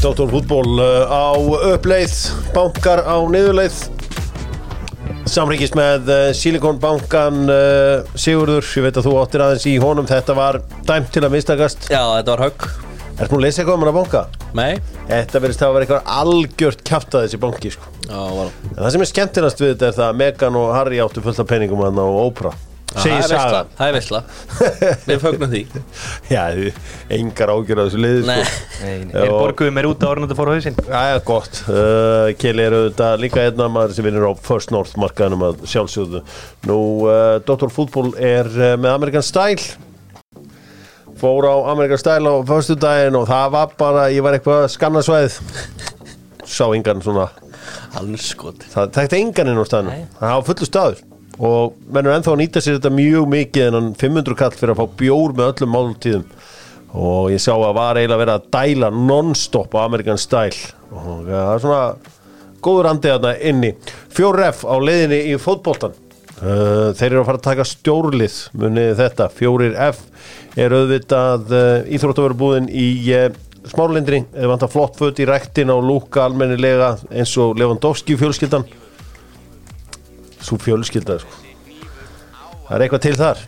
Dr. Fútból uh, á uppleið, bankar á niðurleið Samríkis með uh, Silicon bankan uh, Sigurður, ég veit að þú áttir aðeins í honum Þetta var dæmt til að mistakast Já, þetta var högg Ertu nú að lesa eitthvað um hana banka? Nei Þetta verðist hafa verið eitthvað algjört kjátt að þessi banki sko. Já, En það sem er skemmtilegast við þetta er það að Megan og Harry áttu fullt af peningum hann á Oprah Segir Það er sagan það er veistla Við fögnum því Já, engar ágjör á þessu Nei sko. Þeir borguðu mér út á orðan þetta fór á hausinn Jæja, gott. Uh, Keli er auðvitað líka einna maður sem vinnur á First North markaðanum að sjálfsögðu. Nú, uh, Dr. Fútból er uh, með American Style. Fór á American Style á förstu daginn og það var bara, ég var eitthvað skannasvæð. Sá engan svona, Hanskot það tekti engan inn á staðinu. Það var fullu staður. Og mennur ennþá að nýta sér þetta mjög mikið en hann 500 kall fyrir að fá bjór með öllum máltíðum. Og ég sá að var eiginlega verið að dæla non-stop á American Style. Og það er svona góður andið þarna inni. 4F á leiðinni í fótboltan uh, þeir eru að fara að taka stjórlið munið þetta, 4F er auðvitað uh, íþróttavörubúðin í uh, smárlindri eða vantar flott föt í rektin á lúka almennilega eins og Lewandowski fjölskyldan svo fjölskylda sko. það er eitthvað til þar.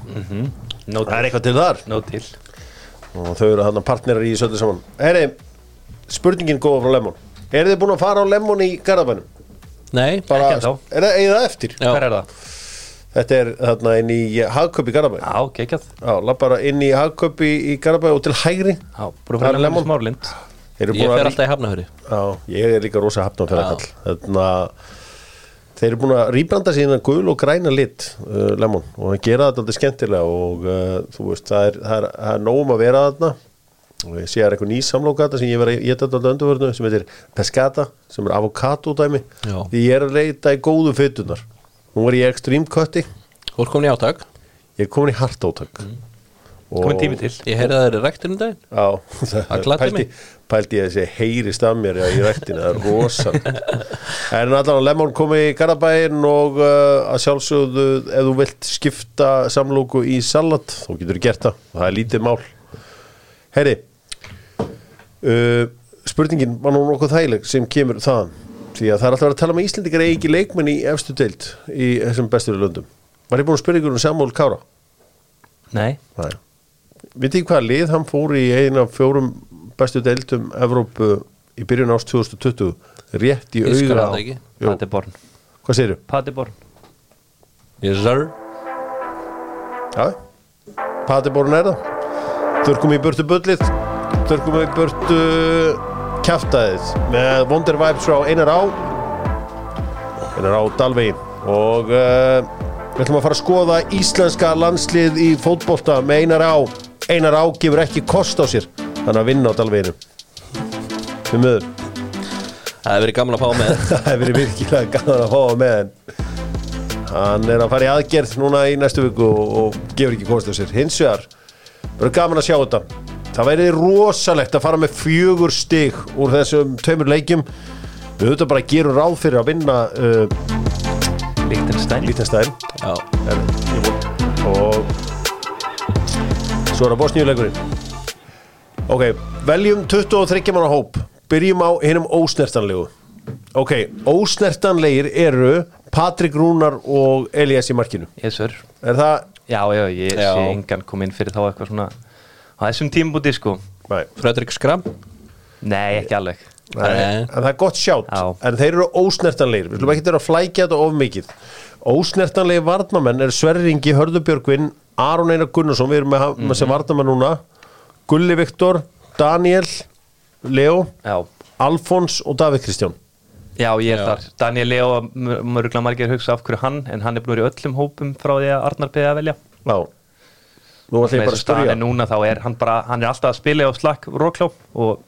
Nó það er eitthvað til þar. Til. Og þau eru þarna partnerar í öllu saman. Heri, spurningin góða frá Lemon. Eru þið búin að fara á Lemon í Garðabænum? Nei Bara, Ekki ennþá. er það eftir? Já. Hver er það? Þetta er þarna inn í Hagköp í Garðabæn Já, geggjað. Já, lappara inn í Hagköp í, í Garðabæn og til hægri. Já, búin að er lemon. Smárlind. Þeir eru Ég búin fer alltaf í hafnahöri Já, ég er líka rosa hafna fyrir kall Þannig að þeir eru búin að rýbranda síðan gul og græna lit uh, Lemon og það gera þetta alltaf skemmtilega og uh, þú veist, það er, það er, það er nógum að vera þarna. Og ég sé að það er eitthvað ný samlókata sem ég var að geta alltaf önduvörnu sem heitir Pescata sem er avokado dæmi. Já. því ég er að leita í góðu fytunar nú er ég Þú ert komin í átak? Ég er komin í hart átök mm. Komin tími til. Ég heyrði að það er rektur um daginn. Já, Það gladdi pældi ég að þessi heyrist af mér í rættinu, það er rosa En allan að Lemon komi í Garabæin og uh, að sjálfsögðu ef þú vilt skipta samlóku í salat, þá getur þú gert það. Það er lítið mál. Heyri uh, spurningin var nú nokkuð þægileg sem kemur þaðan? Því að það er alltaf að tala með Íslendingar eigi ekki leikmenn í efstu deild í þessum bestur löndum. Var ég búin að spyrja ykkur um Samuel Kára? Nei. Nei. Vitið þið hvaða lið hann fór í eina fjórum bestu deildum Evrópu í byrjun ást 2020 rétt í augra á Paderborn. Hvað segirðu? Paderborn. Yes sir. Já, Paderborn er það. Þurrkum í burtu bullið Þurrkum í burtu kjaftaðið með Wonder Vibes frá Einar Á. Einar Á Dalvegin. Og uh, við ætlum að fara að skoða íslenska landslið í fótbolta með Einar Á. Einar Á gefur ekki kost á sér þannig að vinna á Dalveginu. Við möður. Það hefur verið gaman að fá með. Það hefur verið virkilega gaman að fá með. Hann er að fara í aðgerð núna í næstu viku og, og gefur ekki kost á sér. Hins vegar, verður gaman að sjá þetta. Það væri rosalegt að fara með fjögur stig úr þessum tveimur leikjum. Við auðvitað bara gerum ráð fyrir að vinna uh, Lichtenstein Lítenstæðin Já. Og svo er það Bosníuleikurinn ok, veljum 23 manna hóp. Byrjum á hinnum ósnertanlegu. Ok, ósnertanlegir eru Patrik Rúnar og Elias í markinu. Yes sir. Er það, Já, já, ég Já. sé engan kom inn fyrir þá eitthvað svona á þessum tímabúti sko. Nei, Fredrik Skram Nei, ekki alveg. Nei, en það er gott sjátt. Já. en þeir eru ósnertanlegir, við slum ekki vera að flækja þetta of mikið. Ósnertanlegir varnamenn er Sverringi Hörðubjörgvin Aron Einar Gunnarsson, við erum með, mm með sem varnamenn núna Gulli Viktor, Daniel Leo, Já, Alfons og Davíð Kristján. Já ég er Já. þar. Daniel Leo, mörgla margir hugsa af hverju hann en hann er búin að vera í öllum hópum frá því að Arnar beðið að velja. Já. Nú ætlum ég bara að staðan spyrja. er núna þá er hann bara hann er alltaf að spila á slakk rókló og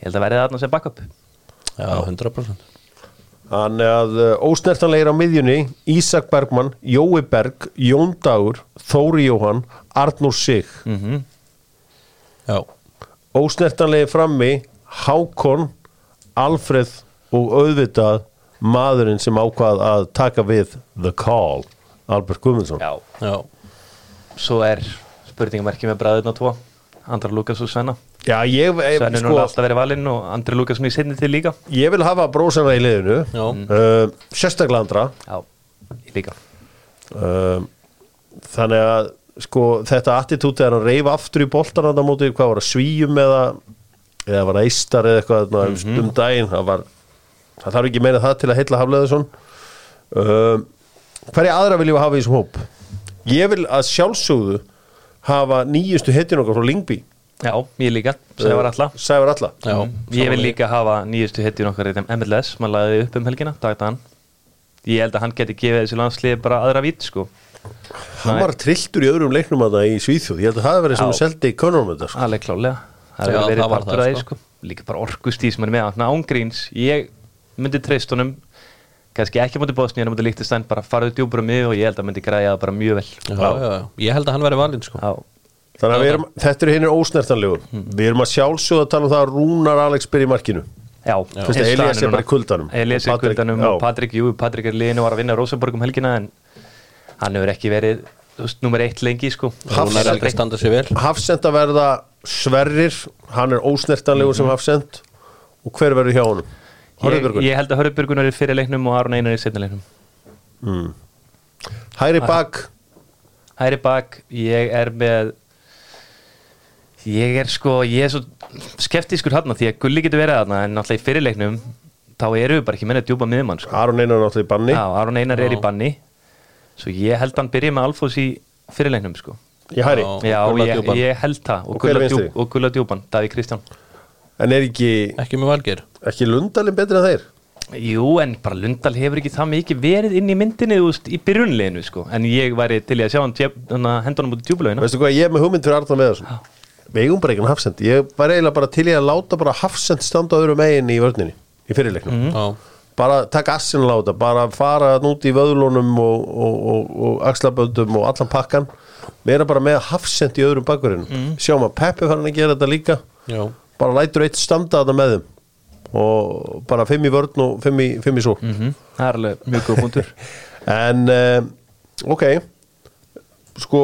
ég held að verði þarna sem backup. Já, 100% Þannig að uh, ósnertanlegir á miðjunni Ísak Bergmann, Jói Berg Jón Dagur, Þóri Jóhann Arnúr Sig. Mm Já. Ósnertanlegir frammi Hákon, Alfreð og auðvitað maðurinn sem ákvað að taka við The Call Albert Guðmundsson. Já, Já. Svo er spurningamerki með bræðurna tvo Andra Lukas og Svenna. Já, ég, eh, Svenni sko, alltaf verið valinn og Andri Lúkasson í sinni til líka. Ég vil hafa brósana í liðinu. Já. uh, sérstaklega andra. Já, ég líka. Uh, þannig að sko, þetta attitút þegar hann reyf aftur í boltan á móti, hvað var það, svíjum eða eða var það eistar eða eitthvað mm Mhm. um daginn, það var það þarf ekki meina það til að heilla Hafleðarsson uh, hverja aðra viljum við hafa í þessum hóp? Ég vil að sjálfsögðu hafa nýjustu hetjun okkar frá Lingby Já, ég líka, Sævar Alla Sævar Alla Já, Ég vil líka hafa nýjustu hittjun okkar í þeim MLS, maður laði upp um helgina, dagta hann Ég held að hann geti gefið þessu landsliði bara aðra vít, sko hann var trilltur í öðrum leiknum að það í Svíþjóð. Ég held að það verið sem að seldi í konunum þetta sko. Alveg klálega Það Já, hefur verið það partur það, af því, sko. Líka bara orkustí sem er með, hann. Ángríns Ég myndi treyst honum kannski ekki á móti Bosníu, en á móti Líktistæn bara farið djúpur um mig og ég held að myndi græja það bara mjög vel. Já, já, já. Ég held að hann veri valinn sko. Já, þannig að erum, þetta eru hinnir ósnertanlegur við erum að sjálfsögða að tala um það að Rúnar Alex byrja í markinu. Að Elías er bara í kuldanum. Elias er í kuldanum og Patrik, jú, Patrik er liðinu var að vinna Rosenborg um helgina en hann hefur ekki verið veist, nummer eitt lengi sko. Er Hafsend að verða Sverrir hann er ósnertanlegur sem Hafsend og hver verður hjá honum? ég, ég held að Hörubjörgun er í fyrir leiknum og Aron Einar er í setna leiknum. Hæri bak? Hæri bak, ég er með ég er sko ég er svo skeptískur hann því að Gulli getur verið þarna en náttúrulega í fyrirleiknum þá eru við bara ekki með að djúpa miðumann sko. Aron Einar náttúrulega í banni. Já, Aron Einar er í banni svo ég held hann byrja með Alfons í fyrirleiknum sko. í Hæri Já. Já, ég, ég held það. Og og, hver er Gulla, vinstri? djúp, og Gulla djúpan, Daví Kristján. En er ekki, Ekki með valgir ekki Lundalinn betri en þeir? Jú, en bara Lundal hefur ekki það mikið verið inn í myndinni þú veist, í byrjunleginu sko. en ég væri til í að sjá hann að henda hann út í djúbulöginu Veistu hvað, ég er með hugmynd fyrir Arnar Meðarsson við eigum bara ekki Hafsend. Ég var eiginlega bara til í að láta bara Hafsend standa á öðrum megin í vörninni í fyrirleiknum. Já, bara taka assin láta, bara fara út í vöðlunum og, og, og, og axlaböndum og allan pakkan. Vera bara með hafsend í öðrum bakverðinu sjáum að Peppi fann að gera þetta líka. Já, bara lætur eitt standa þetta með þeim. Og bara fimm í vörn og fimm í, fimm í svo Mhm, Það er alveg mjög góð punktur. En um, ok. Sko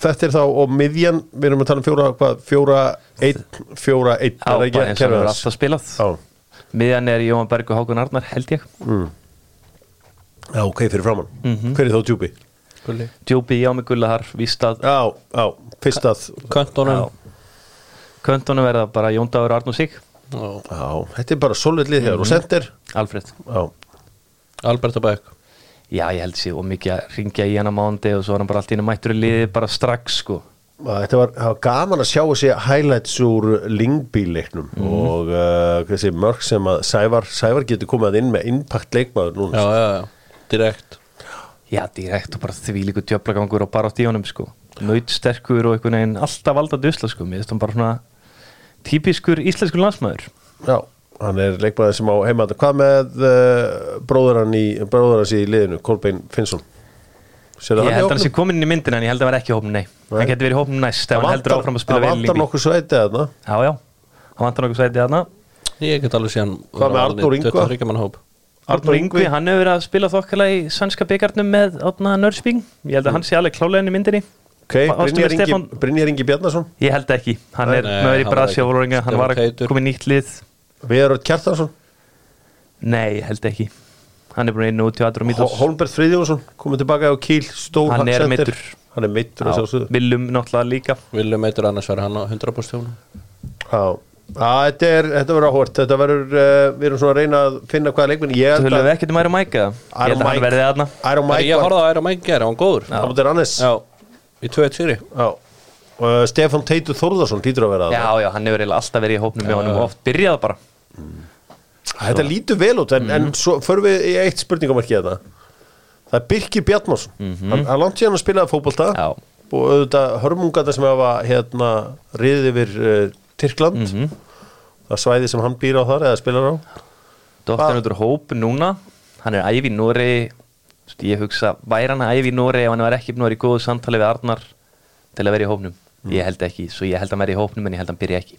þetta er þá og miðjan, við erum að tala um fjóra hvað, fjóra, einn, fjóra, einn Já, er það ekki? bara eins og hann kerfið er hans? alltaf spilað. Já. Miðjan er Jóhann Berg og Hákon Arnar, held ég. Já, ok, fyrir framann Mhm. hver er þá djúpi? gulli. Djúpi, já með Gulla þar, víst að já, já, fyrst að Köntunum Köntunum verða bara Jón Dagur Arnur Sig. Já. Já, þetta er bara solid lið hér og sendir. Alfred. Já, Albert og Beck Já, ég held sér og mikið að ringja í hann á mándi og svo er hann bara allt í hennu mættur í liði bara strax sko þetta var, var gaman að sjá þessi highlights úr Lingby-leiknum og uh, þessi mörg sem að Sævar, Sævar getur komið inn með impact leikmaður núna Já, já, já, direkt. Já, direkt og bara því líku djöflagangur og bara átt í honum sko. Naut sterkur og einhvern veginn alltaf valda dusla sko. Mér finnst hann bara svona típiskur íslenskur landsmaður. Já, hann er leikmaður sem á heima. Hvað með uh, bróður hans í liðinu, Kolbein Finnsson Ég hann í held að hann sé komin inn í myndina en ég held að hann var ekki í hópnum, nei, Nei. Hann getur verið í hópnum næst ef Það hann heldur vantar- áfram að spila það vel vantar lífi nokkuð sveiti þarna. Já, já, hann vantar nokkuð sætið þarna. Ég get alveg síðan Hvað með Arnór Ingva? 23 mann hóp. Arnur Ingvi, hann hefur verið að spila þokkala í sannska byggarnum með Átna Nörsbing Ég held að hann sé alveg klálega inn í myndinni. Ok, Ástin Brynjar Ingi, Stefán- Brynjar Ingi Bjarnason? Ég held ekki, hann er með verið í Brasja að í Nei, held ekki Hann er bara inn út til Adro Mítos Holmberg Friðjónsson komið tilbaka á Kíl stór Hann er meiddur. Hann er meittur að sjálfsögðu. Viljum náttúrulega líka. Viljum eitur annars verður hann á 100% stjónu Já, Já, þetta er, þetta verður áhvert Þetta verður, uh, við erum svona að reyna að finna hvaða leikminn Ég Þú held höfum að við ekkert um Iron Mike eða? Ég held að hann Mike- verði þarna. Iron Mike Ég var horfði á Æra Mæk gera, hann góður. Á mútið Rannes. Já, í 2-1 sýri Já. Og uh, Stefán Teitur Þórðarsson hlýtur að vera Já, það já, hann hefur alltaf verið í hópnum með honum og oft byrjað bara Þetta lítur vel út en, en svo förum við í eitt spurningamarki þetta Það er Birkir Bjartmarsson Hann hann langt síðan að spilaði fótbolta Já. og auðvitað hörmungata sem hafa hérna riðið yfir uh, Tyrkland. Það svæði sem hann býr á þar eða spilar á. Úr hóp núna. Hann er æfi Nóri Ég hugsa, væri hann að æfi Nóri ef hann var ekki að vera í góðu samtali við Arnar til að vera í hópnum? Ég held ekki, svo ég held að hann verði í hópnum en ég held að hann byrja ekki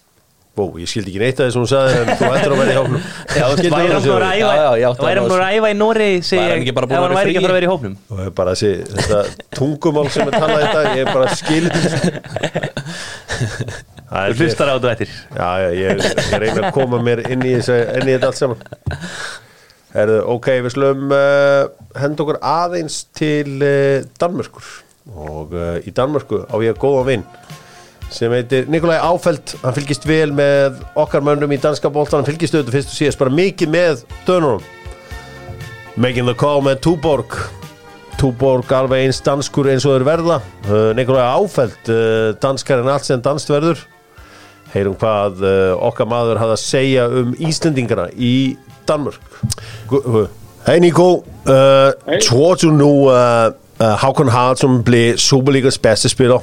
Bó, ég skildi ekki neitt að því sem hún sagði en þú ættir að vera í þú veist, væri hann búin að Já, já, ég æfa átti Væri hann að búin að æfa í Nóri Væri hann ekki bara að hann vera í væri ekki að fríi? fara að vera í hópnum? Og það er bara þessi þetta tungumál sem er talað þetta ég er bara skildi Það er- Þú hlustar á þetta eftir. Já, já, ég, ég reyna að koma mér inn í, þessi, inn í þetta allt saman. Herðu, ok, við slum uh, henda okkur aðeins til uh, Danmörkur og uh, í Danmörku á ég góðan vinn sem heitir Nikolaj Áfeld hann fylgist vel með okkar mönnum í danska bóltan, hann fylgist auðvitað fyrst og síðast bara mikið með dönunum. Making the call með Túborg. Túborg alveg eins danskur eins og þeir verða. Uh, Nikolaj Áfeld uh, danskar en allt sem danst verður. Heyrum hvað uh, okkar maður hafði að segja um Íslendingana i Danmark. Gu- Hej Nico, uh, Hej. tror du nu uh, Håkon Hartson blev Superligas bedste spiller?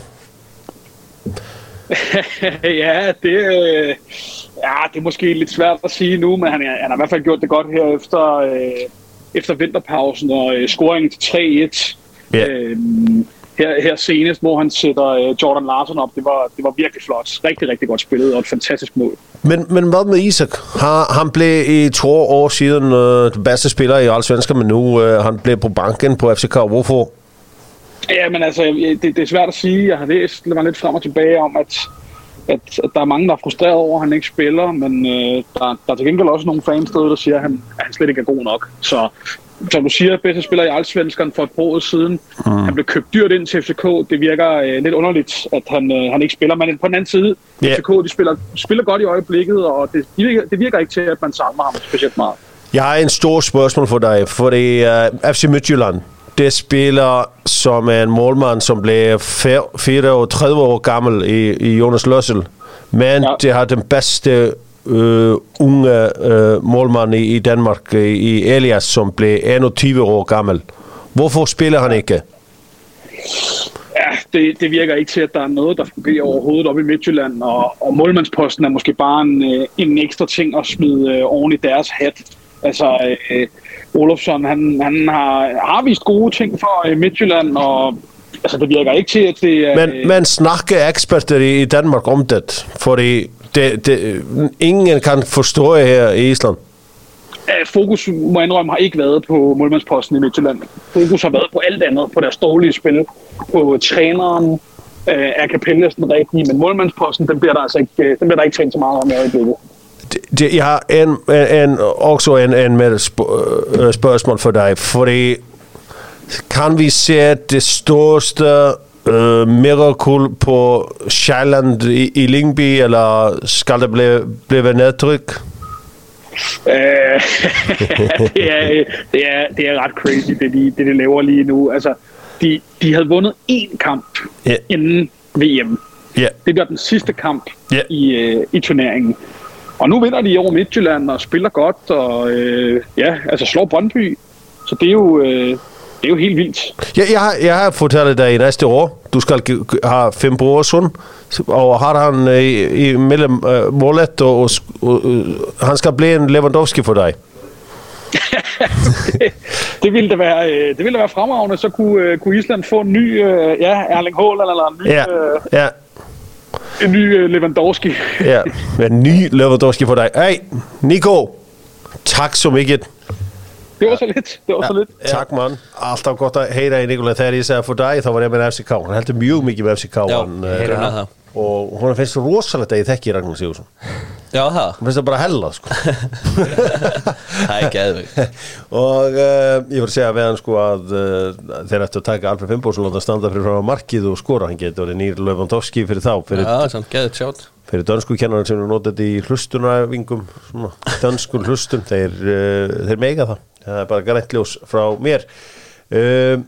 ja, det, øh, ja, det er måske lidt svært at sige nu, men han, han har i hvert fald gjort det godt her efter, øh, efter vinterpausen og øh, scoringen til 3-1. Ja. Øhm, her, her senest, hvor han sætter øh, Jordan Larsen op, det var, det var virkelig flot. Rigtig, rigtig godt spillet og et fantastisk mål. Men, men hvad med Isak? Har, han blev i to år siden uh, den bedste spiller i Allsvenskan, men nu uh, han blev på banken på FCK. Hvorfor? Ja, men altså, det, det er svært at sige. Jeg har læst mig lidt frem og tilbage om, at, at, at der er mange, der er frustreret over, at han ikke spiller, men øh, der, der er til gengæld også nogle fans derude, der siger, at han, at han slet ikke er god nok. Så som du siger, bedste spiller i Allsvenskan for et par år siden. Mm. Han blev købt dyrt ind til FCK. Det virker øh, lidt underligt, at han, øh, han ikke spiller. Men på den anden side, yeah. FCK de spiller, spiller godt i øjeblikket, og det, det, virker, det virker ikke til, at man savner ham specielt meget. Jeg har en stor spørgsmål for dig, fordi uh, FC Midtjylland, det spiller som en målmand, som blev fir- 34 år gammel i, i Jonas Løssel. Men ja. Det har den bedste øh, unge øh, målmand i, i Danmark, i Elias, som blev 21 år gammel. Hvorfor spiller han ikke? Ja, det, det virker ikke til, at der er noget, der fungerer overhovedet op i Midtjylland, og, og målmandsposten er måske bare en, øh, en ekstra ting at smide øh, oven i deres hat. Altså, øh, Olofsson, han, han har, har vist gode ting for øh, Midtjylland, og altså, det virker ikke til, at det er... Men, men snakker eksperter i, Danmark om det? Fordi det, det, ingen kan forstå her i Island. øh, fokus, må jeg indrømme, har ikke været på målmandsposten i Midtjylland. Fokus har været på alt andet, på deres dårlige spil, på træneren, øh, er Capellas den rigtige, men målmandsposten, den bliver der altså ikke, øh, den bliver der ikke talt så meget om i øjeblikket. Det- jeg har en, en, også en, en med sp- øh, spørgsmål for dig, fordi kan vi se det største øh, mirakel på Sjælland i, i Lyngby, eller skal det blive, blive nedtryk? Øh, det, er, det, er, det er ret crazy, det de, det de laver lige nu. Altså, de, de havde vundet én kamp Ja. inden VM. Ja, Det bliver den sidste kamp Ja. i, øh, i turneringen. Og nu vinder de over Midtjylland og spiller godt, og øh, ja, altså slår Brøndby. Så det er jo, øh, det er jo helt vildt. jeg, jeg, har, jeg har fortalt dig i næste år, du skal have fem brorson, og har han øh, i, i mellem øh, målet, og, og, og øh, han skal blive en Lewandowski for dig. Det ville da være, det ville da være fremragende. Så kunne, kunne Island få en ny øh, ja, Erling Haaland eller en ny, Ja, øh, ja. En ny øh, Lewandowski. Ja, en ny Lewandowski for dig. Hey, Nico, tak så meget. Det var så lidt. Det var så lidt. Tak, mann. Alltaf gott að heyra í Nikola þegar ég segja for dig, þá var ég með FCK. Hann heldur mjög mikið með FCK. Já, hann, eh, heyrum við það. Og hún finnst svo rosalegt að ég þekki Ragnar Sigursson. Já, það, Hún finnst það bara hella, sko. það er geðvig og uh, ég voru að segja við hann sko að uh, þeir ættu að taka Alfred Fimboðsson og láta standa fyrir frá markið og skora. Hann getur orðið nýr Lewandowski fyrir þá, fyrir Já, samt geðvig sjátt fyrir dönsku kennarar sem eru notað í hlustunavingum svona, dönskun hlustun þeir, uh, þeir meiga það það er bara grænt ljós frá mér um,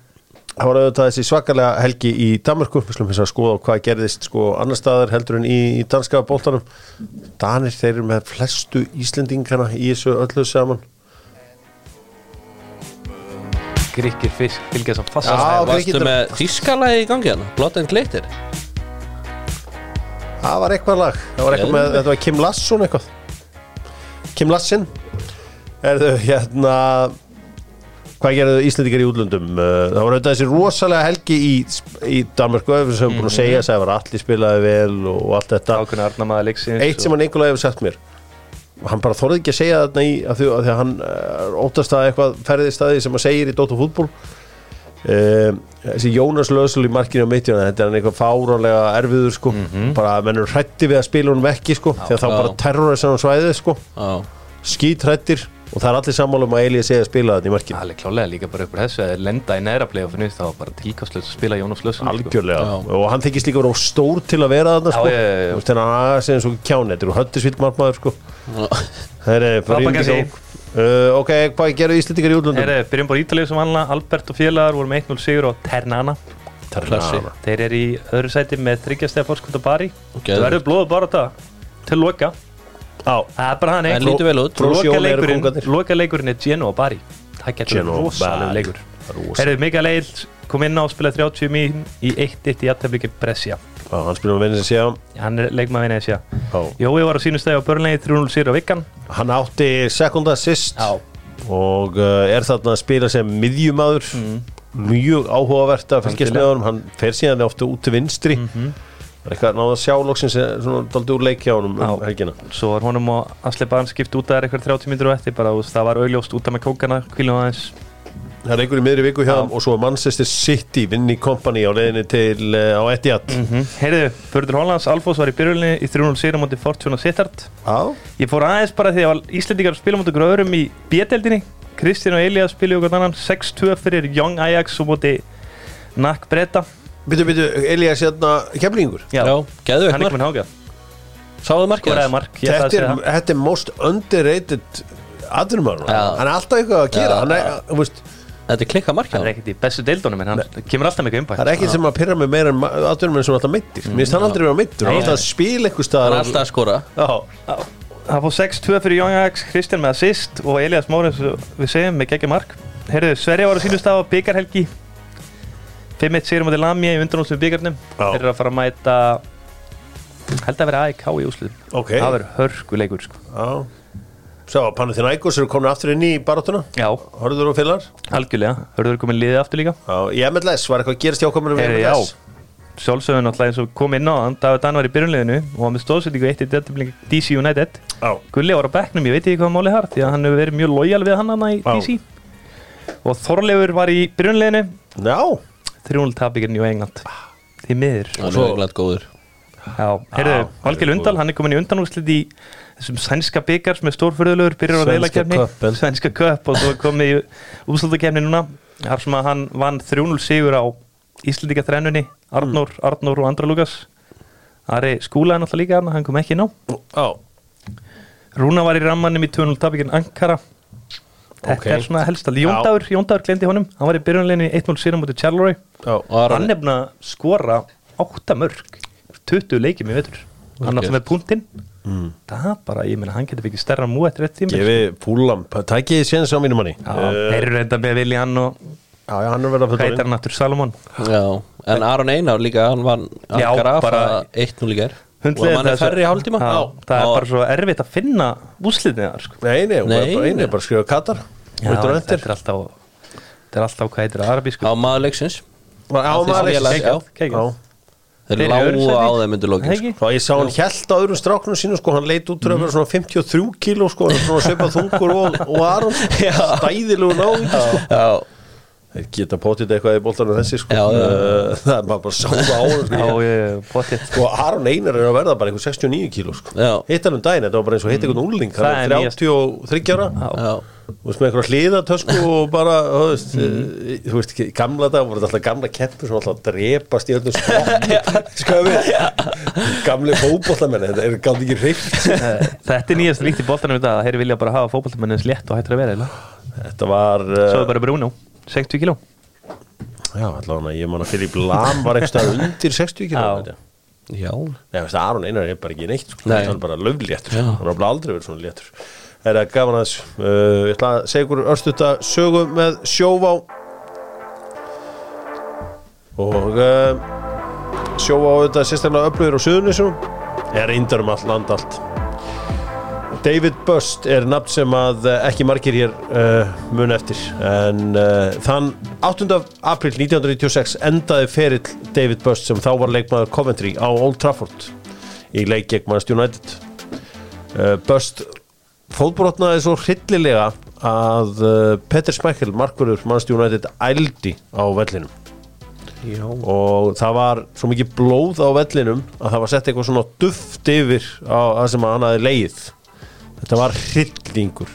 það var auðvitað þessi svakalega helgi í Danmarku við slum þess að skoða á hvað gerðist sko annar staðar heldur en í, í danska bóltanum Danir þeir eru með flestu Íslendingana í þessu öllu saman. Gríkir fylgja samt fast. Já, Varstu Grikkir- með þískalagi í gangi hérna? Blood and Glitter? Það var eitthvað lag. Það var eitthvað með, þetta var Kim Lasson eitthvað. Kim Lassin er þau hérna hvað gerðu Íslendingar í útlöndum? Uh, það var auðvitað þessi rosalega helgi í, í Danmarku sem við erum búin að segja það var allir spilaði vel og allt þetta. Eitt sem hann Nikolai hefur sagt mér hann bara þorði ekki að segja þarna í að því að því að hann uh, óttast að eitthvað ferðist að því sem hann segir í Dóttu fútból um, þessi Jónas Lösel í markinu á mittjana þetta er hann eitthvað fáránlega erfiður sko. Bara að mennur hrætti við að spila honum ekki sko þegar þá Já. bara terrorisa hann svæðið sko. Já, skít hrættir og það er allir sammála um að Elías segja að spila þetta í markinu. Alveg klálega líka bara upp úr þessu að lenda í neðra play og finnst þá bara tilkastlöst að spila Jónas Lösson algjörlega. Já. og hann þykist líka verið stór til að vera þarna sko. já, já, já. þú veist þannig að hann aðeins eins og kjánettir og höttisvitt margmaður sko. Það er bara gang uh, ok, hvað gerðu Íslandingar í útlöndum? Herri, byrjum bara Ítalíu sem vanlega, Albert og félagar voru með 1-0 sigur á Ternana. Klassi. Þeir eru í öðru sæti með og Ok. Það Það er bara hann en lítið vel út. Fró- Loka er Genoa Bari. Það getur rosalega leikur. Rosa. Herrið, Mikael Eil kom inn á að spila 30 mín í 1-1 í aðtefliki Brescia. Á, hann spilur með vinni sér Hann er leikmaður vinni þessi á Jói var á sínu stæði á börnlegi 3-0 sigur á vikkan Hann átti sekund assist Já. og uh, er þarna að spila sem miðjumadur mjög áhugavert að fylgjast með honum. Hann fer síðan ofta út til vinstri. Það er eitthvað náða að sjá loksins eh, svona daldi úr leikja honum um helgina. Svo var honum og Asli Barn skipt út að það eitthvað 30 mítur og eftir bara, það var augljóst út af með kókana kvílum aðeins. Það er einhver í miðri viku hjá Já. hann og svo er Manchester City vinni kompani á leiðinni til uh, á Etihad. Mm. Heyrðu, Förður Hollands, Alfons var í byrjunni í 3-0 sigur á móti Fortuna Sittard. Já, Ég fór aðeins bara því að Íslendingar spila móti okkur öðrum í B-deldinni Kristján og Elias spila okkur annan 6-2 fyrir Young Ajax og móti Nakk Breta byttu, byttu, Elias hérna kemlingur Já, geðu hann er ekki komin háka Sáðu markið þess? mark, að þetta er, það. þetta er most underrated Já. hann er alltaf eitthvað að gera. Hann er, þú veist, Þetta er klikka markið Hann er ekkert í bestu deildunum en hann kemur alltaf með það impact. er ekkert sem að pyrra mig meira en atvinnumenn sem alltaf meittir mér finnst hann aldrei vera meittur, hann er alltaf að spila eitthvað Hann staðar er alltaf að skora. Já, Það fór 6-2 fyrir Young Ajax, Kristján með assist og Elias og við segjum, með geggja mark. Heyrðu, Sverja var á sínust af byggarhelgi 5-1 sigur mútið Lamja í undanústum byggarnum. Þeir eru að fara að mæta held að vera AIK í úsliðum ok. Það verður hörkuleikur sko. Svo, Panathinaikos eru komin aftur inn í baráttuna? Já, Horður og félagar algjörlega, hörður komin liðið aftur líka. Já, í MLS, var eitthvað að gerast hjá kominum í Heyrðu, MLS? já, sjálfsögðun alltaf eins og kom inn á David Dan var í byrjunliðinu og hann með stóðsendingu eitt í deltabling DC United. Já, Gulli var á bekknum, ég veit ekki hvað máli har því að hann hefur verið mjög lojal við hann hann í Já. DC og Þorleifur var í byrjunliðinu. Já 3-0 tapíkirinn í England. Því miður. Er svo- eiginlega góður. Já, heyrðu, Valgeir hann er Undal, góður. hann er komin í undanúslit í þessum sænska byggar sem er stórfyrðulegur byrjar á veilakefni. Svenska köpp og svo er komið í úrslutakefni núna þar sem að hann vann 3-0 sigur á Íslandika þrennunni Arnór, Arnór og Andra Lukas. Ari skúlaði náttúrulega líka hann, hann kom ekki ná Já, Rúna var í rammanum í 2-0 tapíkinn Ankara Þetta Ok. er svona helst að Jóndagur, Jóndagur glendi honum. Hann var í byrjunleginni 1-0 sigur á móti Charleroi. Já Og Aron hann er búin að skora 8 mörg 20 leikjum í vetur. Hann er alltaf með punktinn Mm. það er bara, ég meina, hann getur fikið stærra mú eftir eitt tíma Gefi fúlam, tækið séns á mínum manni. Já, þeir eru reynda með og já, hann er að heitir fyrir hann aftur, Salomon. Já, en Aron Einar líka, hann Já, Ankara bara- bara 1-0 í gær. Og Hundleiðin hann er hálftíma? Já, það er bara svo erfitt að finna úslitið þar sko. Nei, nei, hún er Nei, bara bara skrifa Katar Já, þetta er alltaf þetta er alltaf hvað heitir arabísku. Á maður leiksins. Á maður. Já. Þeir lágu á þeim undir lokin sko. Og ég sá hann hjælt á öðrum strákunum sínu sko, hann leit út vera svona 53 kíló sko, svona svipað þungur og, og sko, stæðilegu náðingi sko. Geta potið eitthvað í boltanum þessi sko. Já, já, já. Eh, Það er bara bara að sá það á honum Já, sko. Sko, Aron Einar er að verða bara einhver 69 kíló sko. já, Hitt hann um daginn, þetta var bara eins og hitt einhvern úrling Það er er nýjast. 33 ára já Þú veist, með einhverja hliðatösku og bara, þú veist, mm. þú veist, í gamla dag voru þetta alltaf gamla keppur sem alltaf drepast í öllum skoðum gamli fótbollamenn, þetta er gátt ekki hreift. Þetta er nýjast líkt í dag að þeir vilja bara hafa fótboltamennin eins létt og hættur að vera. Þetta var, Svo uh, er bara Bruno, 60 kíló já, allavega, ég man að Filip Lam var eitthvað undir 60 kilo. Já. þetta. Já, Nei, veist, Aron Einar er bara ekki neitt, sko, Nei. hann er bara löfléttur, hann bara aldrei verið svona léttur. Það er að þessu. Uh, ég ætla að segja ykkur örstuta sögu með sjóvá og uh, sjóvá auðvitað sérstaklega upplöður á Suðunisjum er reyndar um allt land allt David Bust er nafn sem að eh, ekki margir hér uh, mun eftir en uh, þann 8. april 1996 endaði ferill David Bust sem þá var leikmaður Coventry á Old Trafford í leik gegn Manchester United uh, Bust fótbrotnaði svo hryllilega að Peter Smeichel, markverður Manchester United ældi á vellinum Já. og það var svo mikið blóð á vellinum að það var sett eitthvað svona duft yfir á það sem hann hafði leið þetta var hryllingur.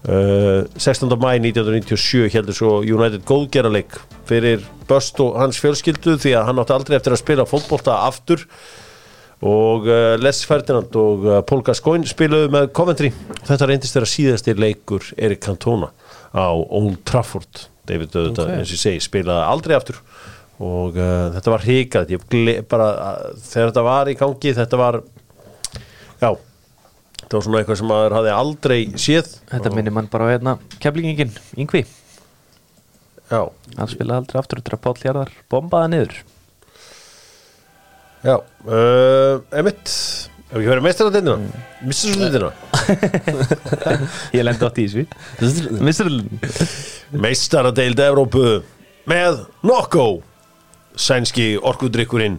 Uh, 16. mæ 1997 heldur svo United góðgeraleik fyrir Böst og hans fjölskyldu því að hann átti aldrei eftir að spila fótbolta aftur. Og uh, Les Ferdinand og uh, Paul Gascoigne spiluðu með Coventry. Þetta reyndist þeirra síðastir leikur Erik Cantona á Old Trafford. David auðvitað, Ok. eins og ég segi, spilaði aldrei aftur. Og uh, þetta var gle, bara, uh, þegar þetta var í gangi þetta var já, þetta var svona eitthvað sem maður hafði aldrei séð. Þetta minnir mann bara á hérna keflingingin, Yngvi. Já, Hann spilaði aldrei aftur eftir að Páll Hjarðar bombaði niður. Já uh, emitt, ef ekki verið meistaradeildina mm. mista svo deildina? Ég lendi átt í þessu Misrulun meistaradeild Evrópu með Nokko sænski orkudrykkurinn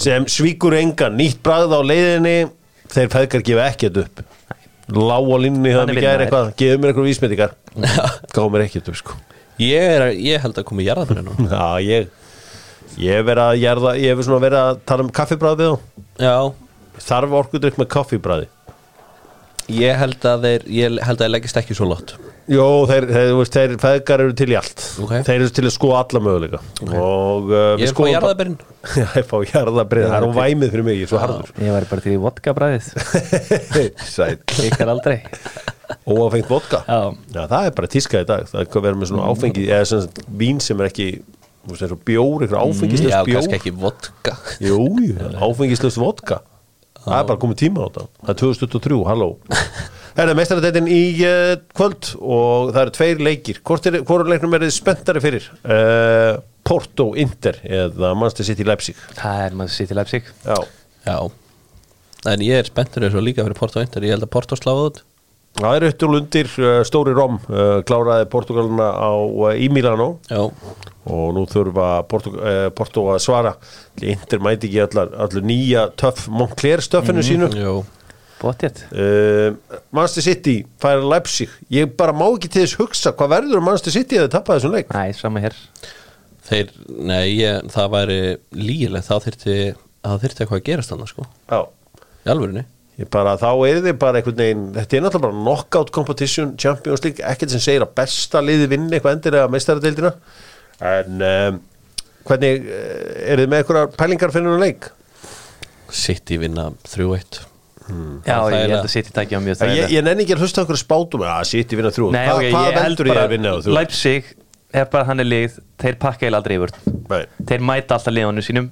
sem svíkur engan nýtt bragð á leiðinni þeir feðgar gefa ekkert upp. Lág á linni það er vinnaður. eitthvað gefur mér eitthvað vísmyndingar gáðu mér ekkert upp sko. Ég, er, ég held að komi jarðabæri nú já ég ég verið að jarða ég hef svona verið að tala um kaffibræð við þá Já, þarf orkudrykk með kaffibræði ég held að þeir ég held að þeir leggist ekki svo lott Jó, þeir, þeir, veist, þeir feðgar eru til í allt. Ok. Þeir eru til að skoða alla möguleika. Og uh, Ég er fá jarðabærin Já, ég fá jarðabrið, það er hún væmið fyrir mig, ég er svo harður. Ég var bara til í vodka bræðið Sæt, Ykkar aldrei. Óáfengt vodka? Já. Já, það er bara tíska í dag. Það er hvað verður með svona áfengi eða sem sagt, vín sem er ekki bjór, eitthvað Já, áfengislust bjór. kannski ekki vodka. Jú, jú, áfengislust vodka. Það er bara komið tíma á þetta. Það er 2023, halló Herra, meistaradeitin í uh, kvöld og það eru tveir leikir. Er, hvort leiknum er þið spenntari fyrir? Uh, Porto Inter eða Manchester City Leipzig? Það er sitt í Leipzig. Já, Já. En ég er spenntur eins og líka fyrir Porto Inter. Ég held að Porto sláði út. Það er upp til undir uh, Stóri Rom uh, kláraði Portugaluna á, uh, í Milano. Já, og nú þurfa Porto, uh, Porto að svara. Inter mæti ekki allar, allar nýja töff Moncler stöffinu sínu. jú Bóttið uh, Manchester City færa Leipzig. Ég bara má ekki til þess hugsa hvað verður um Manchester City að þið tappa þessum leik. Næ, sama hér. Þeir, nei, ég, það væri þyrfti það þyrfti eitthvað að gerast þannig sko. Já, í alvörinni ég bara þá er þið bara einhvern veginn þetta er náttúrulega bara knockout competition Champions League, ekkert sem segir að besta liði vinni eitthvað endur eða meistaradeildina. En um, hvernig uh, er þið með einhverjar pælingar fyrir hún leik? City vinna 3-1 Já, Það er ég held það. að sitt í tækja á mjög Ég, ég, ég nenni ekki að hlusta okkur spátum að City vinna þrjú Nei, Hva, ok, hvað ég held veldur ég bara að vinna á þrjú? Leipzig er bara hann er lið Þeir pakka eða aldrei yfir Nei. Þeir mæta alltaf liðanum sínum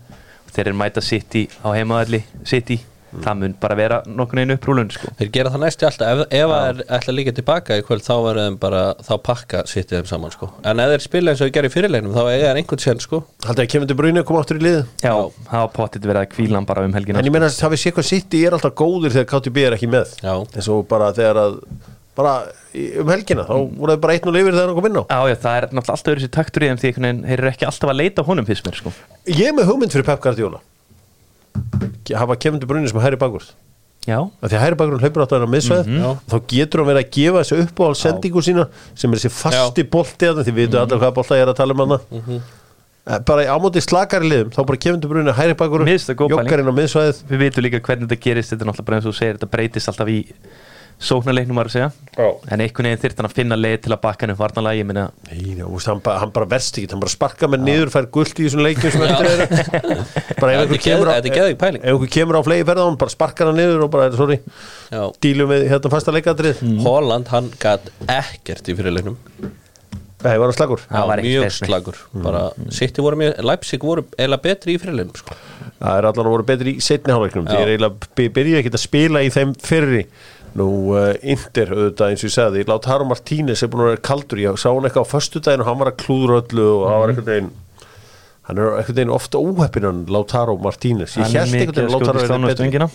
Þeir mæta City á heimaðalli City Það mun bara vera nokkur einu upprúlun sko. Þeir gera það næstu alltaf. Ef, ef það er ætla líka tilbaka í kvöld þá verður þeim bara þá pakka City þeim saman sko. En ef þeir spila eins og þeir gera í fyrirleginum þá þeir einhvern sér sko. Haldið að kemur til brunni að koma áttur í liði Já, það var pottit verið að kvíla hann bara um helgina En ég meina að það við sé hvað City er alltaf góðir þegar KTB er ekki með. Já. eins og bara þegar að bara í- um helgina þá voru það bara einn og lifir þegar hann kom inn á. Já, já, það er náttúrulega alltaf öðru sér taktur í þeim því einhvern veginn, þeir eru ekki alltaf að leita að honum fyrst mér sko. Ég er með hugmynd fyrir Pep Guardiola hafa til brunni sem hæri bakvörð. Já, að því að hæri bakvörðun hlaupur átt að vera miðsvæð Já. þá getur hann verið að gefa þessu uppáhald sendingu sína sem er þessi fasti bolti að því við veitum allir hvaða bolta ég er að tala um hana bara á móti slakari liðum þá bara kemur til það góð pæling. joggarinn á miðsvæðið. Við veitum líka hvernig þetta gerist þetta er náttúrulega bara eins og þú segir, þetta breytist alltaf í sóknarleiknum var að segja. Já. en einhvern veginn þyrft hann að finna leið til að bakka hann upp varnalagi, ég meina. Nei, já, úst, hann, bara, hann bara verst ekki, hann bara sparka með niður fær gullt í þessum leikjum er. Bara ef einhver er kemur á geð- þetta er geðveik pæling. ef einhver kemur á flegi ferða hann bara sparkar hann niður og bara, sorry, Já. dílum við hérna fasta leikadrið mm. Holland hann gat ekkert í fyrirleginum Nei, var hann slagur Það mjög slagur. Bara City voru mjög Leipzig voru eiginlega betri í fyrirleginum sko. Það er allan að voru betri í setni hálfleiknum Já. því er by- byrja ekki að spila í þeim fyrri nú uh, Inter auðvitað eins og ég sagði, Lautaro Martínez er búin að vera kaldur, ég sá hann eitthvað á föstudaginn og hann var að klúður öllu og hann var einhvern veginn hann er einhvern veginn ofta óheppin hann Lautaro Martínez. Ég er held mikið einhvern að veginn skjóta Lautaro er betri.